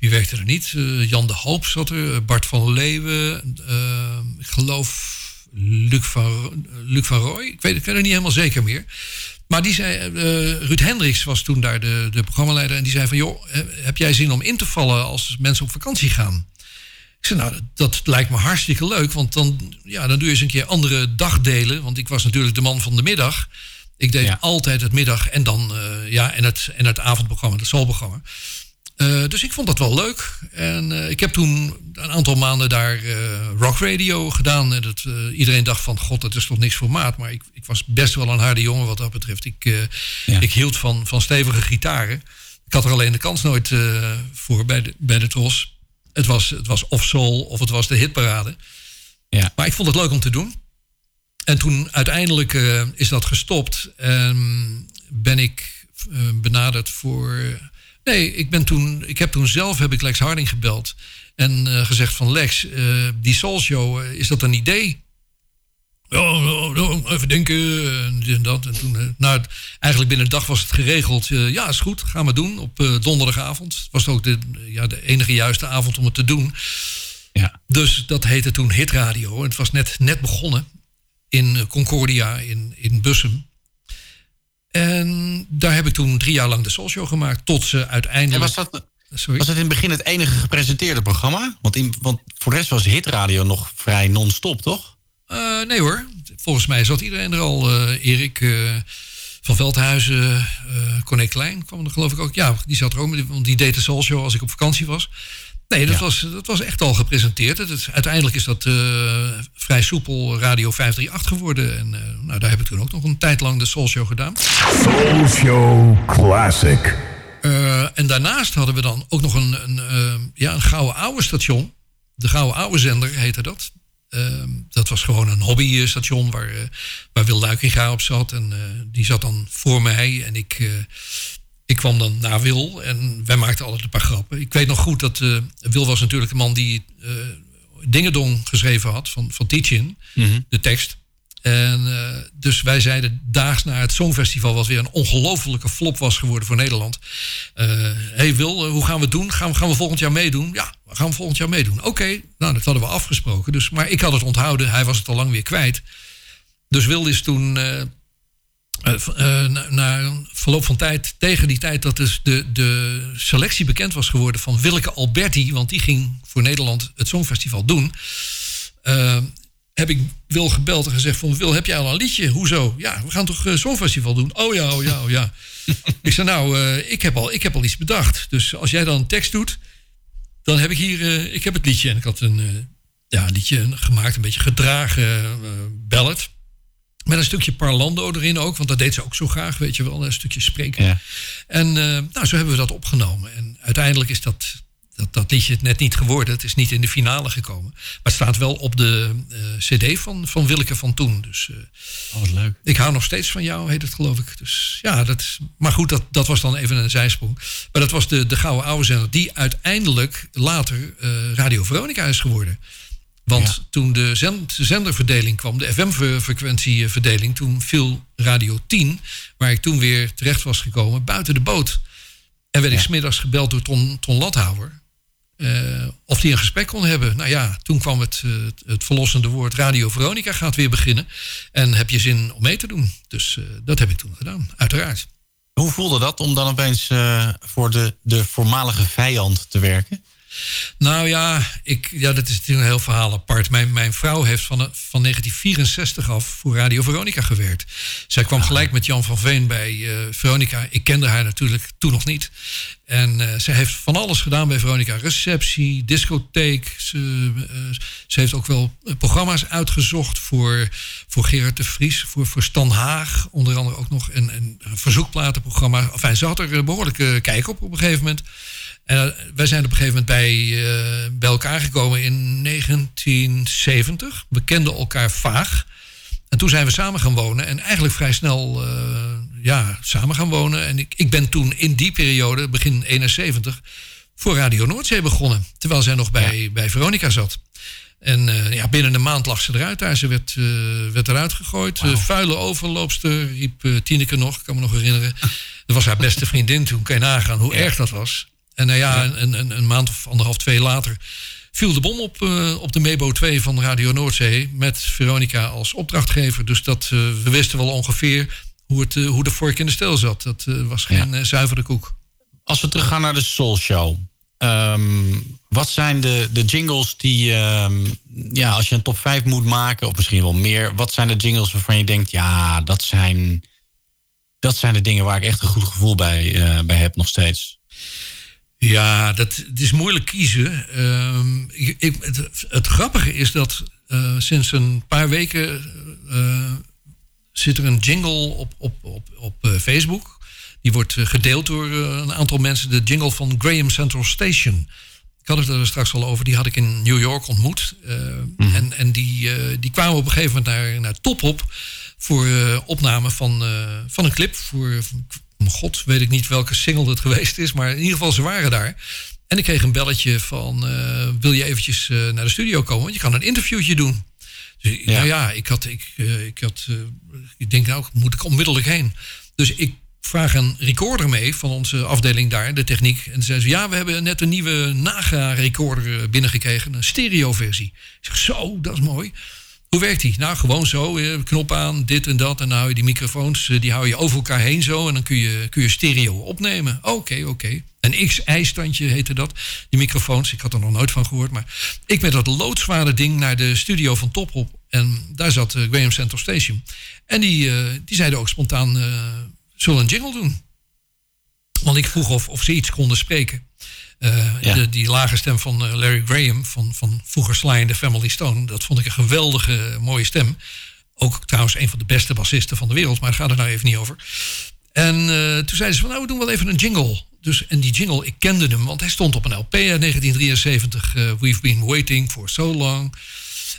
Wie werkte er niet? Uh, Jan de Hoop zat er. Bart van Leeuwen. Uh, ik geloof Luc van, Luc van Rooij. Ik weet, ik weet het niet helemaal zeker meer. Maar die zei, uh, Ruud Hendricks was toen daar de, de programmaleider. En die zei van, joh, heb jij zin om in te vallen als mensen op vakantie gaan? Ik zei, nou, dat, dat lijkt me hartstikke leuk. Want dan, ja, dan doe je eens een keer andere dagdelen. Want ik was natuurlijk de man van de middag. Ik deed ja. altijd het middag en dan, uh, ja, en het, en het avondprogramma, het soulprogramma. Uh, dus ik vond dat wel leuk. En uh, ik heb toen een aantal maanden daar uh, rock radio gedaan. En dat, iedereen dacht van, god, dat is toch niks voor maat. Maar ik, ik was best wel een harde jongen wat dat betreft. Ik, ja. ik hield van, van stevige gitaren. Ik had er alleen de kans nooit voor bij de, bij de Tros. Het was, het was of soul of het was de hitparade. Ja. Maar ik vond het leuk om te doen. En toen uiteindelijk is dat gestopt. En ben ik benaderd voor... Nee, ik, ben toen, ik heb toen zelf heb ik Lex Harding gebeld. En uh, gezegd van Lex, uh, die Soul Show, uh, is dat een idee? Ja, even denken en dat. En toen, nou, eigenlijk binnen een dag was het geregeld. ja, is goed, gaan we doen op donderdagavond. Het was ook de, ja, de enige juiste avond om het te doen. Ja. Dus dat heette toen Hit Radio. En het was net, net begonnen in Concordia in, in Bussum. En daar heb ik toen drie jaar lang de Soul Show gemaakt. Tot ze uiteindelijk... En was dat, Sorry? was dat in het begin het enige gepresenteerde programma? Want, in, want voor de rest was hitradio nog vrij non-stop, toch? Uh, nee hoor. Volgens mij zat iedereen er al. Uh, Erik uh, van Veldhuizen, Corné Klein kwam er geloof ik ook. Ja, die zat er ook. Want die deed de Soul Show als ik op vakantie was. Nee, dat, ja. was, dat was echt al gepresenteerd. Het is, uiteindelijk is dat uh, vrij soepel Radio 538 geworden. En uh, nou, daar heb ik toen ook nog een tijd lang de Soul Show gedaan. Soul Show Classic. Uh, en daarnaast hadden we dan ook nog een, een, ja, een gouden oude station. De gouden oude zender heette dat. Ehm, dat was gewoon een hobbystation waar, eh, waar Wil Luikinga op zat. En eh, die zat dan voor mij. En ik, eh, ik kwam dan naar Wil. En wij maakten altijd een paar grappen. Ik weet nog goed dat Wil was natuurlijk de man die Dingedong geschreven had van, van Tietjen. De tekst. En uh, dus wij zeiden daags na het Songfestival, wat weer een ongelofelijke flop was geworden voor Nederland. Uh, hey Wil, uh, hoe gaan we het doen? Gaan, gaan we volgend jaar meedoen? Ja, we gaan volgend jaar meedoen. Oké, nou dat hadden we afgesproken. Dus, maar ik had het onthouden, hij was het al lang weer kwijt. Dus Wil is toen na, na verloop van tijd, tegen die tijd dat dus de, de selectie bekend was geworden van Willeke Alberti, want die ging voor Nederland het Songfestival doen heb ik Wil gebeld en gezegd van... Wil, heb jij al een liedje? Hoezo? Ja, we gaan toch uh, Songfestival doen? Oh ja, oh ja, oh ja. ik zei nou, uh, ik, heb al, ik heb al iets bedacht. Dus als jij dan een tekst doet... dan heb ik hier... Uh, ik heb het liedje. En ik had een, ja, een liedje gemaakt. Een beetje gedragen ballad. Met een stukje parlando erin ook. Want dat deed ze ook zo graag, weet je wel. Een stukje spreken. Ja. En nou, zo hebben we dat opgenomen. En uiteindelijk is dat dat, dat liedje het net niet geworden. Het is niet in de finale gekomen. Maar het staat wel op de uh, cd van, van Willeke van toen. Dus, uh, oh, wat leuk. Ik hou nog steeds van jou, heet het geloof ik. Dus ja, dat is, maar goed, dat, dat was dan even een zijsprong. Maar dat was de, de Gouden Oude Zender, die uiteindelijk later Radio Veronica is geworden. Want ja. toen de zenderverdeling kwam, de FM-frequentieverdeling, toen viel Radio 10, waar ik toen weer terecht was gekomen, buiten de boot. En werd ik smiddags gebeld door Ton, Ton Lathouwer. Uh, of die een gesprek kon hebben. Nou ja, toen kwam het, uh, het verlossende woord Radio Veronica gaat weer beginnen. En heb je zin om mee te doen? Dus uh, dat heb ik toen gedaan, uiteraard. Hoe voelde dat om dan opeens voor de, de voormalige vijand te werken? Nou ja, ik, ja, dat is natuurlijk een heel verhaal apart. Mijn, mijn vrouw heeft van, van 1964 af voor Radio Veronica gewerkt. Zij kwam ah. gelijk met Jan van Veen bij uh, Veronica. Ik kende haar natuurlijk toen nog niet. En uh, zij heeft van alles gedaan bij Veronica. Receptie, discotheek. Ze, uh, ze heeft ook wel programma's uitgezocht voor, voor Gerard de Vries. Voor, voor Stan Haag. Onder andere ook nog een, een verzoekplatenprogramma. Enfin, ze had er behoorlijke kijk op op een gegeven moment. En uh, wij zijn op een gegeven moment bij, uh, bij elkaar gekomen in 1970. We kenden elkaar vaag. En toen zijn we samen gaan wonen. En eigenlijk vrij snel uh, ja, samen gaan wonen. En ik, ik ben toen in die periode, begin 71, voor Radio Noordzee begonnen. Terwijl zij nog bij, ja. bij Veronica zat. En ja, binnen een maand lag ze eruit daar. Ze werd, werd eruit gegooid. Wow. vuile overloopster, riep Tineke nog. Ik kan me nog herinneren. Dat was haar beste vriendin toen. Kan je nagaan hoe ja. erg dat was. En nou ja, Een, een, een, maand of anderhalf, twee later viel de bom op, uh, op de Mebo 2 van Radio Noordzee. Met Veronica als opdrachtgever. Dus dat, uh, we wisten wel ongeveer hoe, het, uh, hoe de vork in de steel zat. Dat was geen zuivere koek. Als we teruggaan naar de Soul Show. Um, wat zijn de, de jingles die, um, ja, als je een top 5 moet maken, of misschien wel meer, wat zijn de jingles waarvan je denkt, ja, dat zijn, dat zijn de dingen waar ik echt een goed gevoel bij, bij heb nog steeds? Ja, dat, het is moeilijk kiezen. Uh, ik, het, het, grappige is dat uh, sinds een paar weken uh, zit er een jingle op, op, op, op uh, Facebook. Die wordt gedeeld door een aantal mensen. De jingle van Graham Central Station. Ik had het er straks al over. Die had ik in New York ontmoet. Mm -hmm. En, en die, die kwamen op een gegeven moment naar, naar Top op voor opname van, van een clip voor, god, weet ik niet welke single het geweest is. Maar in ieder geval, ze waren daar. En ik kreeg een belletje van, uh, wil je eventjes uh, naar de studio komen? Want je kan een interviewtje doen. Dus ja, nou ja ik had, ik, uh, ik had, ik denk nou, moet ik onmiddellijk heen. Dus ik vraag een recorder mee van onze afdeling daar, de techniek. En toen zei ze, ja, we hebben net een nieuwe Naga recorder binnengekregen, een stereo versie. Ik zeg, zo, dat is mooi. Hoe werkt die? Nou, gewoon zo. Knop aan, dit en dat. En dan hou je die microfoons, die hou je over elkaar heen zo. En dan kun je, kun je stereo opnemen. Oké, oké. Okay. Een X-eistandje heette dat. Die microfoons, ik had er nog nooit van gehoord. Maar ik met dat loodzware ding naar de studio van Top op. En daar zat uh, Graham Central Station. En die, die zeiden ook spontaan, zullen een jingle doen? Want ik vroeg of, of ze iets konden spreken. Uh, ja. de, die lage stem van uh, Larry Graham, van, van vroeger Sly and the Family Stone, dat vond ik een geweldige mooie stem. Ook trouwens een van de beste bassisten van de wereld, maar daar gaat het nou even niet over. En uh, toen zeiden ze van nou, we doen wel even een jingle. Dus, en die jingle, ik kende hem, want hij stond op een LP uit 1973. We've been waiting for so long.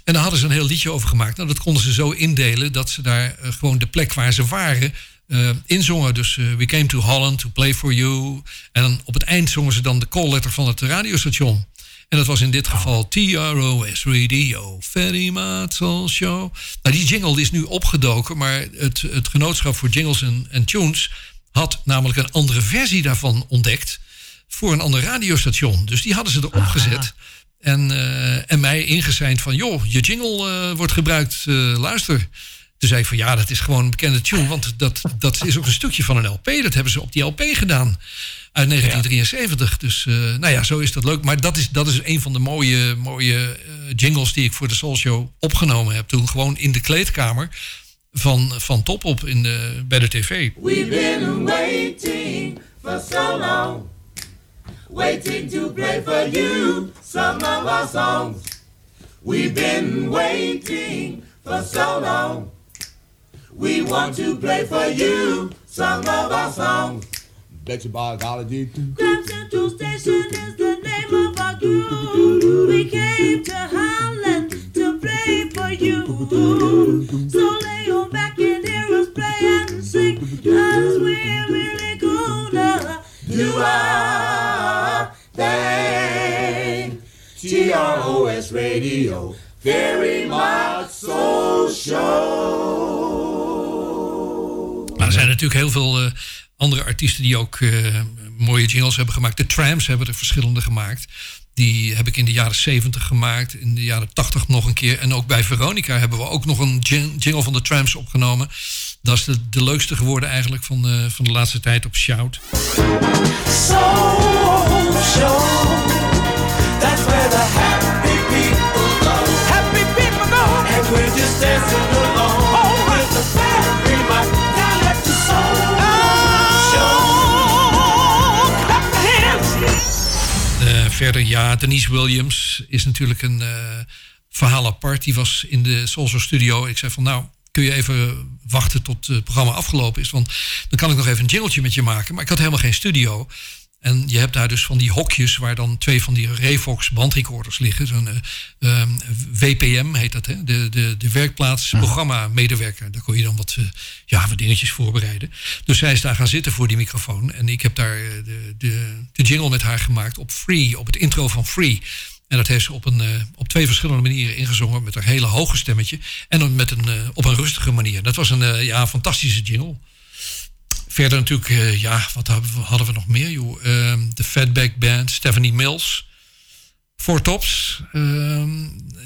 En daar hadden ze een heel liedje over gemaakt. Nou, dat konden ze zo indelen dat ze daar eh, gewoon de plek waar ze waren eh, inzongen. Dus eh, We Came to Holland to Play for You. En dan op het eind zongen ze dan de call letter van het radiostation. En dat was in dit geval TROS Radio, Ferry Maatzel Show. Nou, die jingle is nu opgedoken, maar het, het genootschap voor jingles en, en tunes had namelijk een andere versie daarvan ontdekt voor een ander radiostation. Dus die hadden ze erop gezet. En, eh, en mij ingezeind van, joh, je jingle wordt gebruikt, luister. Toen zei ik van, ja, dat is gewoon een bekende tune. Want dat, dat is ook een stukje van een LP. Dat hebben ze op die LP gedaan. Uit 1973. Dus nou ja, zo is dat leuk. Maar dat is, dat is een van de mooie, mooie jingles die ik voor de Soul Show opgenomen heb. Toen gewoon in de kleedkamer van, van Top op in de, bij de tv. We've been waiting for so long. Waiting to play for you some of our songs. We've been waiting for so long. We want to play for you some of our songs. Bet your by golly, Grand Central Station is the name of our group. We came to Holland to play for you. So lay on back and hear us play and sing. Cause we're really gonna do our thing. TROS Radio, very much so natuurlijk heel veel eh, andere artiesten die ook eh, mooie jingles hebben gemaakt. De Trams hebben er verschillende gemaakt. Die heb ik in de jaren 70 gemaakt, in de jaren 80 nog een keer. En ook bij Veronica hebben we ook nog een jing- jingle van de Trams opgenomen. Dat is de, leukste geworden eigenlijk van de, van de laatste tijd op Shout. Show. That's where the verder, ja, Denise Williams is natuurlijk een eh, verhaal apart. Die was in de Soulso studio. Ik zei van, nou, kun je even wachten tot het programma afgelopen is? Want dan kan ik nog even een jingletje met je maken. Maar ik had helemaal geen studio. En je hebt daar dus van die hokjes waar dan twee van die Revox bandrecorders liggen. Zo'n eh, ehm, WPM heet dat, hè? De, de, de werkplaats programma medewerker. Daar kon je dan wat, eh, ja, wat dingetjes voorbereiden. Dus zij is daar gaan zitten voor die microfoon. En ik heb daar eh, de, de, de jingle met haar gemaakt op Free, op het intro van Free. En dat heeft ze op, een, op twee verschillende manieren ingezongen. Met een hele hoge stemmetje. En dan met een, op een rustige manier. Dat was een ja, fantastische jingle. Verder natuurlijk, eh, ja, wat hadden we, hadden we nog meer? joh? Ehm, de Fatback Band, Stephanie Mills. Four Tops. ehm,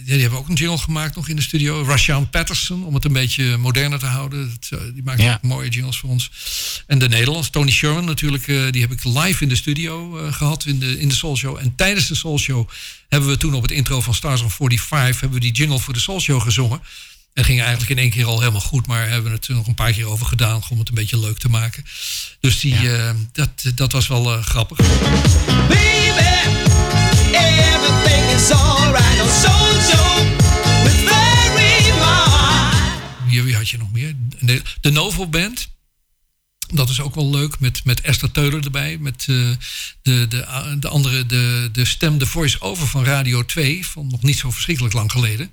ja, die hebben ook een jingle gemaakt nog in de studio. Rashaan Patterson, om het een beetje moderner te houden. Dat, eh, die maakt Ja. ook mooie jingles voor ons. En de Nederlands, Tony Sherman natuurlijk. eh, die heb ik live in de studio eh, gehad in de, in de Soul Show. En tijdens de Soul Show hebben we toen op het intro van Stars on 45... hebben we die jingle voor de Soul Show gezongen. En ging eigenlijk in één keer al helemaal goed. Maar hebben we het er nog een paar keer over gedaan. Om het een beetje leuk te maken. Dus die, eh, dat, dat was wel eh, grappig. Everything is alright on Soul Show. With very much. Wie, wie had je nog meer? De, de Novo Band. Dat is ook wel leuk. Met, met Esther Teuler erbij. Met eh, de, de, de andere, de, de stem, de voice-over van Radio 2. Van nog niet zo verschrikkelijk lang geleden.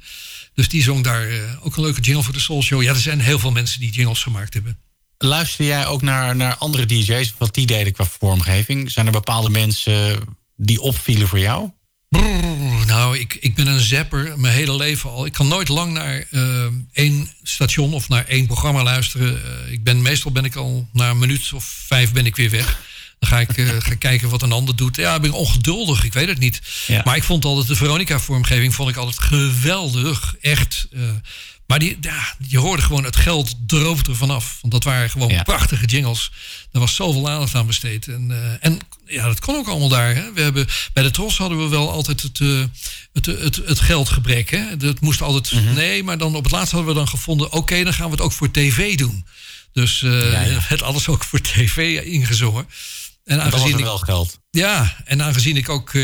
Dus die zong daar eh, ook een leuke jingle voor de Soul Show. Ja, er zijn heel veel mensen die jingles gemaakt hebben. Luister jij ook naar, naar andere DJ's? Wat die deden qua vormgeving? Zijn er bepaalde mensen die opvielen voor jou? Brrr, nou, ik, ik ben een zapper mijn hele leven al. Ik kan nooit lang naar eh, één station of naar één programma luisteren. Eh, ik ben, meestal ben ik al na een minuut of vijf ben ik weer weg. Dan ga ik eh, ga kijken wat een ander doet. Ja, ik ben ongeduldig, ik weet het niet. Ja. Maar ik vond altijd de Veronica-vormgeving vond ik altijd geweldig. Echt. eh, maar die, ja, je hoorde gewoon het geld droogde er vanaf. Want dat waren gewoon Ja. prachtige jingles. Er was zoveel aandacht aan besteed. En, eh, en ja, dat kon ook allemaal daar. Hè. We hebben, bij de Tros hadden we wel altijd het, eh, het, het, het geldgebrek. Hè. Dat moest altijd, Mhm. nee, maar dan op het laatst hadden we dan gevonden... oké, dan gaan we het ook voor tv doen. Dus Ja, ja. het alles ook voor tv ingezongen. En Dat aangezien er ik, wel geld. ja, en aangezien ik ook eh,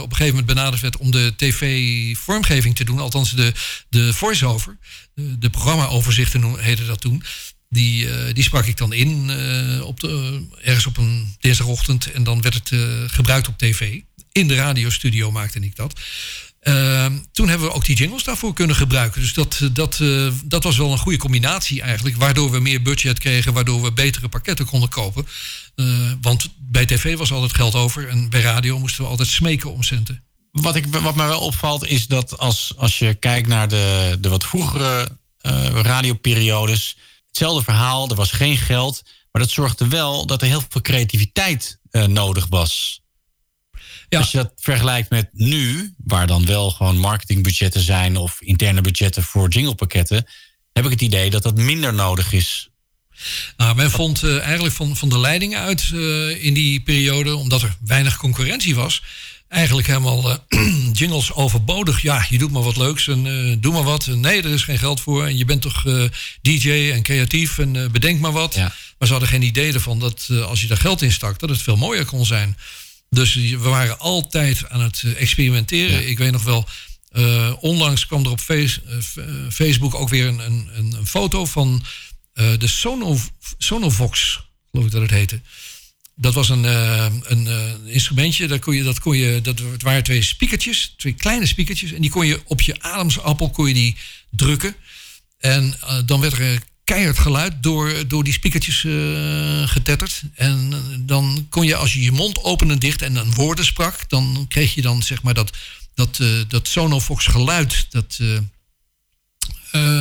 op een gegeven moment benaderd werd om de tv-vormgeving te doen, althans de, de voice-over, de, de programma-overzichten heette dat toen, die, eh, die sprak ik dan in eh, op de, ergens op een dinsdagochtend en dan werd het gebruikt op tv. In de radiostudio maakte ik dat. Ehm, toen hebben we ook die jingles daarvoor kunnen gebruiken. Dus dat, eh, dat, eh, dat was wel een goede combinatie eigenlijk. Waardoor we meer budget kregen, waardoor we betere pakketten konden kopen. Eh, want bij tv was altijd geld over en bij radio moesten we altijd smeken om centen. Wat, ik, wat mij wel opvalt is dat als, als je kijkt naar de, de wat vroegere radioperiodes... hetzelfde verhaal, er was geen geld... maar dat zorgde wel dat er heel veel creativiteit nodig was. Als je dat vergelijkt met nu, waar dan wel gewoon marketingbudgetten zijn... of interne budgetten voor jinglepakketten... heb ik het idee dat dat minder nodig is. Nou, men vond eh, eigenlijk van, van de leiding uit eh, in die periode, omdat er weinig concurrentie was, eigenlijk helemaal eh, jingles overbodig. Ja, je doet maar wat leuks en doe maar wat. En nee, er is geen geld voor. En je bent toch DJ en creatief en bedenk maar wat. Maar ze hadden geen idee ervan dat als je daar geld in stak, dat het veel mooier kon zijn. Dus we waren altijd aan het eh, experimenteren. Ik weet nog wel, eh, onlangs kwam er op face, eh, Facebook ook weer een, een, een foto van de Sono, Sonovox, geloof ik dat het heette. Dat was een, een instrumentje, dat kon je, dat kon je, dat het waren twee spiekertjes, twee kleine spiekertjes. En die kon je op je ademsappel kon je die drukken. En dan werd er keihard geluid door, door die spiekertjes eh, getetterd. En eh, dan kon je, als je je mond opende en dicht en dan woorden sprak, dan kreeg je dan zeg maar dat, dat, eh, dat Sonofox geluid. Dat,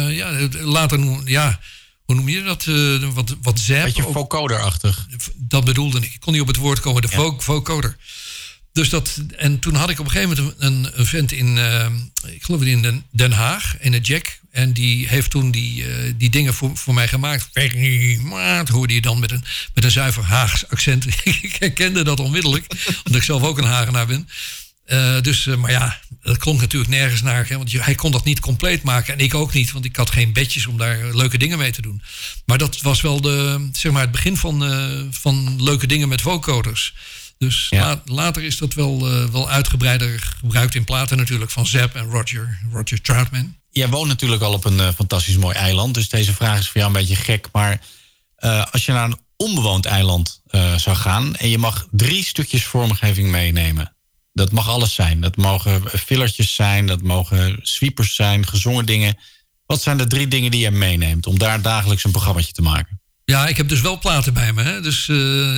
ja, later, noem- ja, hoe noem je dat? Wat, wat zap. Beetje vocoder-achtig. Dat bedoelde ik. Ik kon niet op het woord komen, de vo- vocoder. Dus dat, en toen had ik op een gegeven moment een, een vent in, ik geloof in Den, Den Haag, in het Jack. En die heeft toen die, eh, die dingen voor, voor mij gemaakt. Dat hoorde je dan met een, met een zuiver Haags accent. ik herkende dat onmiddellijk, omdat ik zelf ook een Hagenaar ben. Eh, dus, eh, maar ja, dat klonk natuurlijk nergens naar. Hè, want hij kon dat niet compleet maken. En ik ook niet, want ik had geen bedjes om daar leuke dingen mee te doen. Maar dat was wel de, zeg maar, het begin van, van leuke dingen met vocoders. Dus la- later is dat wel, wel uitgebreider gebruikt in platen natuurlijk. Van Zap en Roger, Roger Troutman. Jij woont natuurlijk al op een eh, fantastisch mooi eiland. Dus deze vraag is voor jou een beetje gek. Maar eh, als je naar een onbewoond eiland eh, zou gaan... en je mag drie stukjes vormgeving meenemen. Dat mag alles zijn. Dat mogen fillertjes zijn, dat mogen sweepers zijn, gezongen dingen. Wat zijn de drie dingen die je meeneemt... om daar dagelijks een programmaatje te maken? Ja, ik heb dus wel platen bij me. Hè? Dus,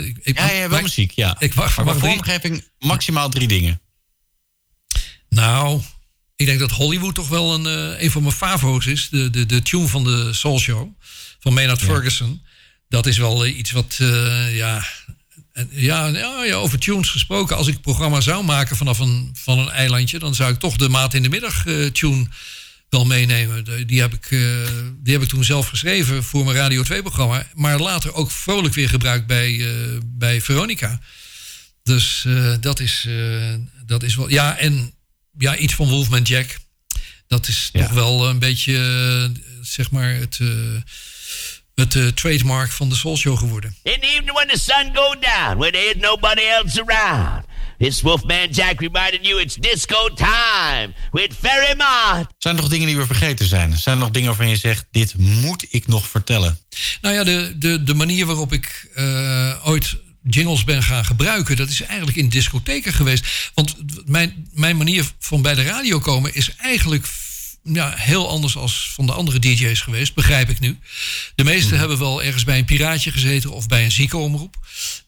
ik, ik, Ja, ja, wel maar- muziek, ja. Ik wacht maar vormgeving maximaal drie dingen. Nou, ik denk dat Hollywood toch wel een, eh, een van mijn favo's is. De, de, de tune van de Soul Show van Maynard Ferguson. Dat is wel eh, iets wat, eh, ja, en- ja, ja, ja, over tunes gesproken. Als ik programma zou maken vanaf een, van een eilandje... dan zou ik toch de Maat in de Middag tune wel meenemen. De- die, heb ik, die heb ik toen zelf geschreven voor mijn Radio 2-programma. Maar later ook vrolijk weer gebruikt bij, bij Veronica. Dus dat, is, dat is wel... Ja, en ja, iets van Wolfman Jack. Dat is toch wel een beetje, eh, zeg maar, het, eh, het eh, trademark van de Soul Show geworden. In the evening when the sun go down, when there is nobody else around. This Wolfman Jack reminding you it's disco time with Ferry Mott. Zijn er nog dingen die we vergeten zijn? Zijn er nog dingen waarvan je zegt... dit moet ik nog vertellen? Nou ja, de, de, de manier waarop ik eh, ooit jingles ben gaan gebruiken, dat is eigenlijk in discotheken geweest. Want mijn, mijn manier van bij de radio komen is eigenlijk ja, heel anders als van de andere DJ's geweest, begrijp ik nu. De meesten hebben wel ergens bij een piraatje gezeten of bij een ziekenomroep.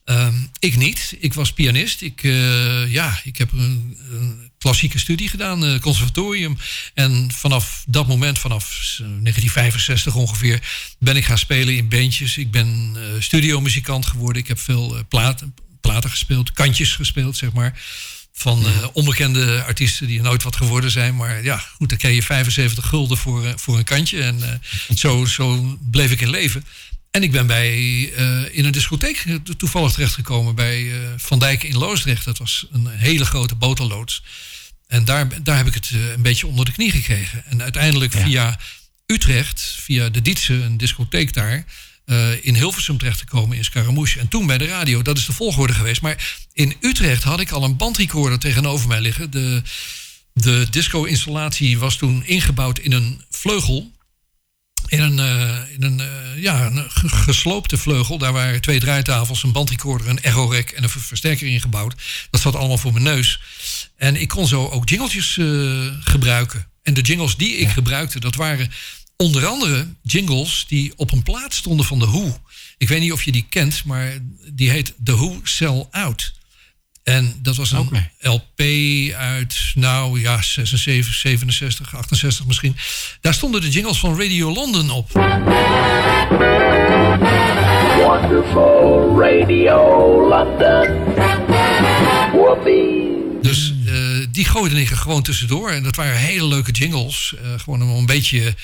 Ehm, ik niet. Ik was pianist. Ik, eh, ja, ik heb een, een klassieke studie gedaan, eh, conservatorium. En vanaf dat moment, vanaf eh, 1965 ongeveer, ben ik gaan spelen in bandjes. Ik ben eh studiomuzikant geworden. Ik heb veel eh, platen, platen gespeeld, kantjes gespeeld, zeg maar. Van eh, onbekende artiesten die nooit wat geworden zijn. Maar ja, goed, dan kreeg je 75 gulden voor, eh, voor een kantje. En eh, zo, zo bleef ik in leven. En ik ben bij, eh, in een discotheek toevallig terechtgekomen bij eh, Van Dijk in Loosdrecht. Dat was een hele grote boterloods. En daar, daar heb ik het eh, een beetje onder de knie gekregen. En uiteindelijk via Utrecht, via de Dietse, een discotheek daar... eh, in Hilversum terechtgekomen in Scaramouche. En toen bij de radio, dat is de volgorde geweest. Maar in Utrecht had ik al een bandrecorder tegenover mij liggen. De, de disco-installatie was toen ingebouwd in een vleugel in een, eh, in een, ja, een ge- gesloopte vleugel. Daar waren twee draaitafels, een bandrecorder, een echo-rek en een ver- versterker ingebouwd. Dat zat allemaal voor mijn neus. En ik kon zo ook jingletjes eh, gebruiken. En de jingles die ik gebruikte, dat waren onder andere jingles die op een plaat stonden van The Who. Ik weet niet of je die kent, maar die heet The Who Sell Out. En dat was een LP uit, nou ja, 76, 67, 68 misschien. Daar stonden de jingles van Radio London op. Wonderful Radio London. Whoopee. Dus eh, die gooide ik er gewoon tussendoor. En dat waren hele leuke jingles. Eh, gewoon om een beetje,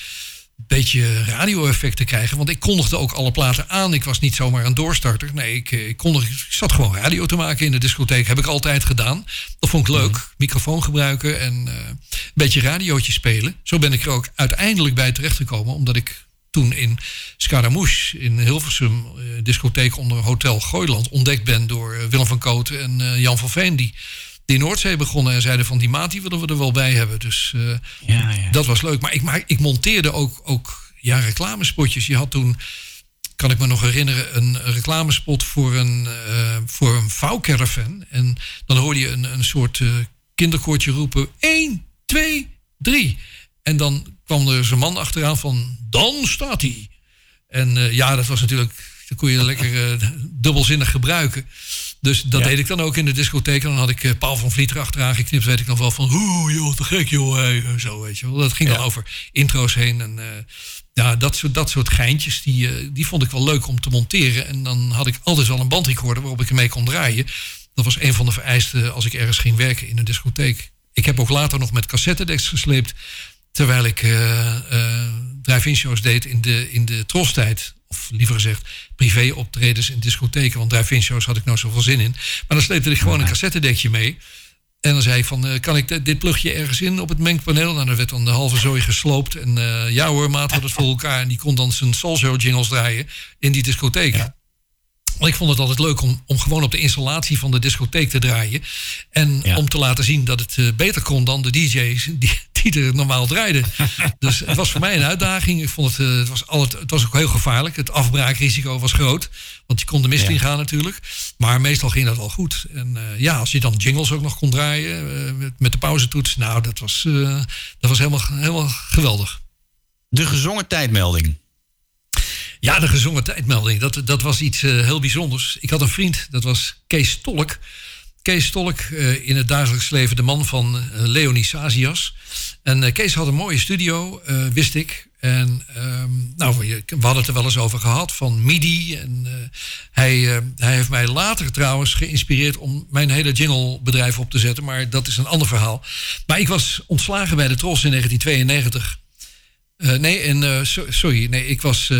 beetje radio-effect te krijgen. Want ik kondigde ook alle platen aan. Ik was niet zomaar een doorstarter. Nee, ik, eh, ik, kondigde, ik zat gewoon radio te maken in de discotheek. Heb ik altijd gedaan. Dat vond ik leuk. Microfoon gebruiken en een beetje radiootje spelen. Zo ben ik er ook uiteindelijk bij terechtgekomen. Omdat ik toen in Scaramouche in Hilversum, discotheek onder Hotel Gooiland, ontdekt ben door Willem van Kooten en Jan van Veen. Die die Noordzee begonnen en zeiden van die maat die willen we er wel bij hebben. Dus eh, dat was leuk. Maar ik, maar ik monteerde ook, ook ja, reclamespotjes. Je had toen, kan ik me nog herinneren, een reclamespot voor een, eh voor een vouwcaravan. En dan hoorde je een, een soort eh, kinderkoortje roepen: 1, 2, 3. En dan kwam er zo'n man achteraan van: dan staat hij. En ja, dat was natuurlijk, dat kon je lekker dubbelzinnig gebruiken. Dus dat deed ik dan ook in de discotheek. En dan had ik eh, Paul van Vliet erachteraan geknipt. Weet ik nog wel van, oeh joh, te gek joh. hey, zo weet je wel. Dat ging dan over intro's heen. En eh, ja, dat soort, dat soort geintjes, die, eh, die vond ik wel leuk om te monteren. En dan had ik altijd wel een bandrecorder waarop ik ermee kon draaien. Dat was een van de vereisten als ik ergens ging werken in een discotheek. Ik heb ook later nog met cassettedecks gesleept. Terwijl ik eh eh, drive-in shows deed in de, in de trostijd. Of liever gezegd, privé optredens in discotheken. Want drive-in shows had ik nou zoveel zin in. Maar dan sleepte ik gewoon een cassettedekje mee. En dan zei ik van, eh, kan ik dit- dit plugje ergens in op het mengpaneel? Nou, dan werd dan de halve zooi gesloopt. En eh, ja hoor, maat had het voor elkaar. En die kon dan zijn Soul Show jingles draaien in die discotheek. Ik vond het altijd leuk om, om gewoon op de installatie van de discotheek te draaien. En om te laten zien dat het beter kon dan de DJ's die, normaal draaiden. dus het was voor mij een uitdaging. Ik vond het, eh, het, was altijd, het was ook heel gevaarlijk. Het afbraakrisico was groot. Want je kon de mist Ja. ingaan natuurlijk. Maar meestal ging dat wel goed. En eh, ja, als je dan jingles ook nog kon draaien eh, met, met de pauzetoets. Nou, dat was, dat was helemaal, helemaal geweldig. De gezongen tijdmelding. Ja, de gezongen tijdmelding. Dat, dat was iets heel bijzonders. Ik had een vriend, dat was Kees Tolk. Kees Tolk, in het dagelijks leven de man van Leonie Sazias. En eh, Kees had een mooie studio, eh, wist ik. En ehm, nou, we hadden het er wel eens over gehad, van MIDI. En eh, hij, hij heeft mij later trouwens geïnspireerd om mijn hele jinglebedrijf op te zetten. Maar dat is een ander verhaal. Maar ik was ontslagen bij de Tros in 1992. Eh, nee, en, so- sorry, nee, ik was.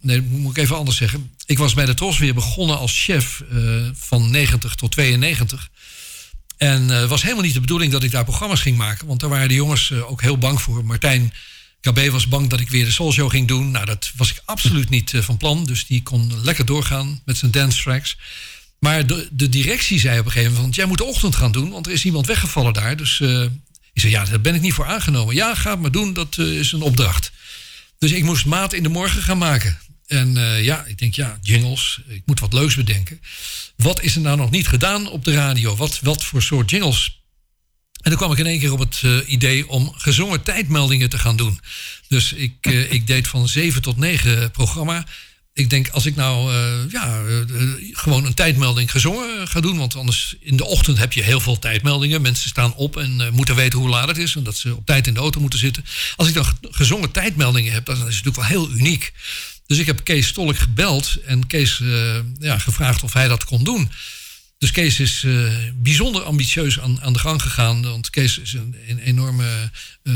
nee, moet ik even anders zeggen. Ik was bij de Tros weer begonnen als chef van 90 tot 92. En eh, het was helemaal niet de bedoeling dat ik daar programma's ging maken. Want daar waren de jongens eh, ook heel bang voor. Martijn KB was bang dat ik weer de Soul ging doen. Nou, dat was ik absoluut niet eh, van plan. Dus die kon lekker doorgaan met zijn dance tracks. Maar de, de directie zei op een gegeven moment... jij moet de ochtend gaan doen, want er is iemand weggevallen daar. Dus eh, ik zei, ja, daar ben ik niet voor aangenomen. Ja, ga het maar doen, dat eh, is een opdracht. Dus ik moest maat in de morgen gaan maken. En eh, ja, ik denk, ja, jingles, ik moet wat leuks bedenken. Wat is er nou nog niet gedaan op de radio? Wat, wat voor soort jingles? En toen kwam ik in één keer op het eh, idee om gezongen tijdmeldingen te gaan doen. Dus ik, eh, ik deed van 7 tot 9 programma. Ik denk, als ik nou ja, gewoon een tijdmelding gezongen ga doen... want anders in de ochtend heb je heel veel tijdmeldingen. Mensen staan op en moeten weten hoe laat het is... en dat ze op tijd in de auto moeten zitten. Als ik dan ge- gezongen tijdmeldingen heb, dan is het natuurlijk wel heel uniek. Dus ik heb Kees Stolk gebeld en Kees eh, ja, gevraagd of hij dat kon doen... Dus Kees is eh, bijzonder ambitieus aan, aan de gang gegaan. Want Kees is een, een enorme eh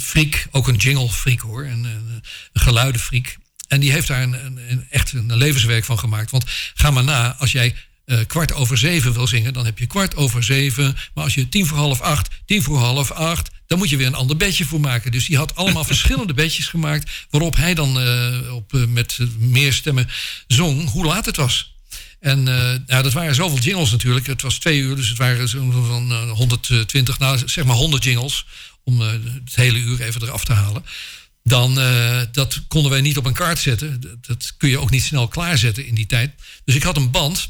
freak. Ook een jingle freak hoor. Een, een, een. En die heeft daar een, een- echt een levenswerk van gemaakt. Want ga maar na, als jij eh, kwart over zeven wil zingen, dan heb je kwart over zeven. Maar als je tien voor half acht, tien voor half acht, dan moet je weer een ander bedje voor maken. Dus die had allemaal verschillende bedjes gemaakt. Waarop hij dan eh, op, eh, met meer stemmen zong hoe laat het was. En ja, dat waren zoveel jingles natuurlijk. Het was twee uur, dus het waren zo'n van eh, 120, nou zeg maar 100 jingles. Om het hele uur even eraf te halen. Dan, dat konden wij niet op een kaart zetten. Dat, dat kun je ook niet snel klaarzetten in die tijd. Dus ik had een band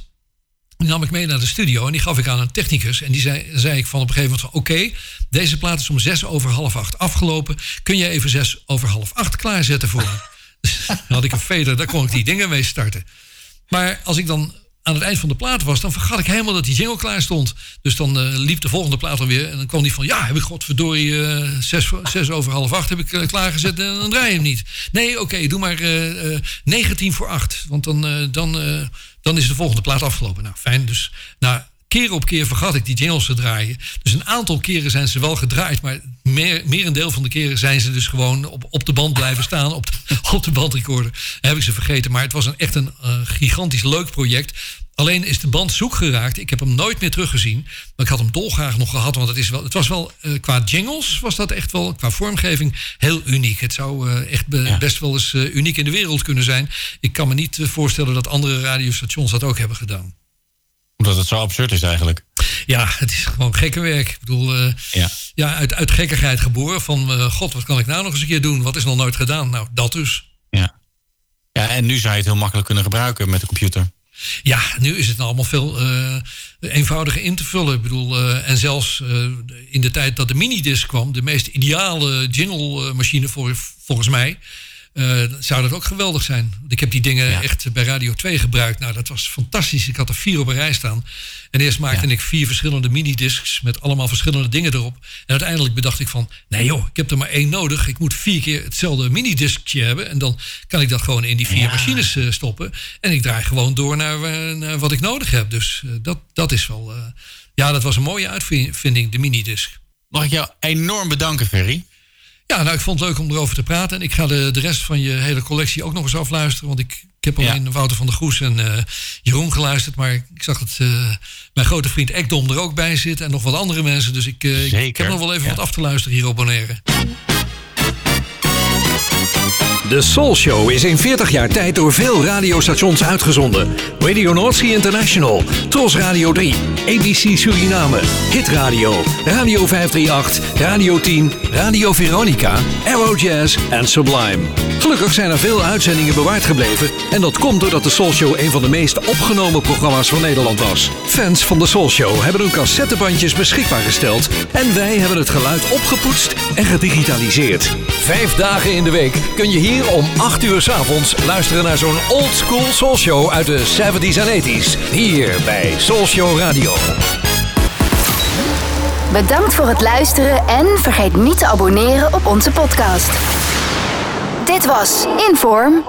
Die nam ik mee naar de studio en die gaf ik aan een technicus. En die zei, zei ik van op een gegeven moment oké, deze plaat is om zes over half acht afgelopen. Kun je even zes over half acht klaarzetten voor me? Dan had ik een fader, daar kon ik die dingen mee starten. Maar als ik dan aan het eind van de plaat was... dan vergat ik helemaal dat die jingle klaar stond. Dus dan eh, liep de volgende plaat alweer. En dan kwam die van... ja, heb ik godverdorie eh zes, zes over half acht heb ik eh, klaargezet... en dan draai je hem niet. Nee, oké, doe maar eh eh 19 voor acht. Want dan, dan, dan is de volgende plaat afgelopen. Nou, fijn. Dus na keer op keer vergat ik die jingles te draaien. Dus een aantal keren zijn ze wel gedraaid... maar meer, merendeel van de keren zijn ze dus gewoon op, op de band blijven staan... op de, op de bandrecorder. heb ik ze vergeten. Maar het was een, echt een eh, gigantisch leuk project... Alleen is de band zoek geraakt. Ik heb hem nooit meer teruggezien. Maar ik had hem dolgraag nog gehad. Want het, is wel, het was wel, eh, qua jingles was dat echt wel, qua vormgeving, heel uniek. Het zou eh, echt be- best wel eens uniek in de wereld kunnen zijn. Ik kan me niet voorstellen dat andere radiostations dat ook hebben gedaan. Omdat het zo absurd is eigenlijk. Ja, het is gewoon gekke werk. Ik bedoel, eh, Ja. ja, uit, uit gekkigheid geboren. Van, eh, god, wat kan ik nou nog eens een keer doen? Wat is nog nooit gedaan? Nou, dat dus. Ja. ja, en nu zou je het heel makkelijk kunnen gebruiken met de computer. Ja, nu is het allemaal veel eh, eenvoudiger in te vullen. Ik bedoel, en zelfs in de tijd dat de minidisc kwam, de meest ideale jingle-machine voor, volgens mij, eh, zou dat ook geweldig zijn. Ik heb die dingen echt bij Radio 2 gebruikt. Nou, dat was fantastisch. Ik had er vier op een rij staan. En eerst maakte ik vier verschillende minidiscs met allemaal verschillende dingen erop. En uiteindelijk bedacht ik van, nee joh, ik heb er maar één nodig. Ik moet vier keer hetzelfde minidiscje hebben. En dan kan ik dat gewoon in die vier machines eh, stoppen. En ik draai gewoon door naar, eh, naar wat ik nodig heb. Dus dat, dat is wel... ja, dat was een mooie uitvinding, de minidisc. Mag ik jou enorm bedanken, Ferry? Ja, nou, ik vond het leuk om erover te praten. En ik ga de, de rest van je hele collectie ook nog eens afluisteren. Want ik, ik heb alleen Wouter van der Goes en eh, Jeroen geluisterd. Maar ik zag dat eh, mijn grote vriend Ekdom er ook bij zit. En nog wat andere mensen. Dus ik, eh, ik- heb nog wel even ja. wat af te luisteren hier op Bonaire. De Soul Show is in 40 jaar tijd door veel radiostations uitgezonden. Radio Noordzee International, Tros Radio 3, ABC Suriname, Hit Radio, Radio 538, Radio 10, Radio Veronica, Arrow Jazz en Sublime. Gelukkig zijn er veel uitzendingen bewaard gebleven en dat komt doordat de Soul Show een van de meest opgenomen programma's van Nederland was. Fans van de Soul Show hebben hun cassettebandjes beschikbaar gesteld en wij hebben het geluid opgepoetst en gedigitaliseerd. Vijf dagen in de week kun je hier om 8 uur 's avonds luisteren naar zo'n old school Soul Show uit de 70s en 80s. Hier bij Soul Show Radio. Bedankt voor het luisteren en vergeet niet te abonneren op onze podcast. Dit was Inform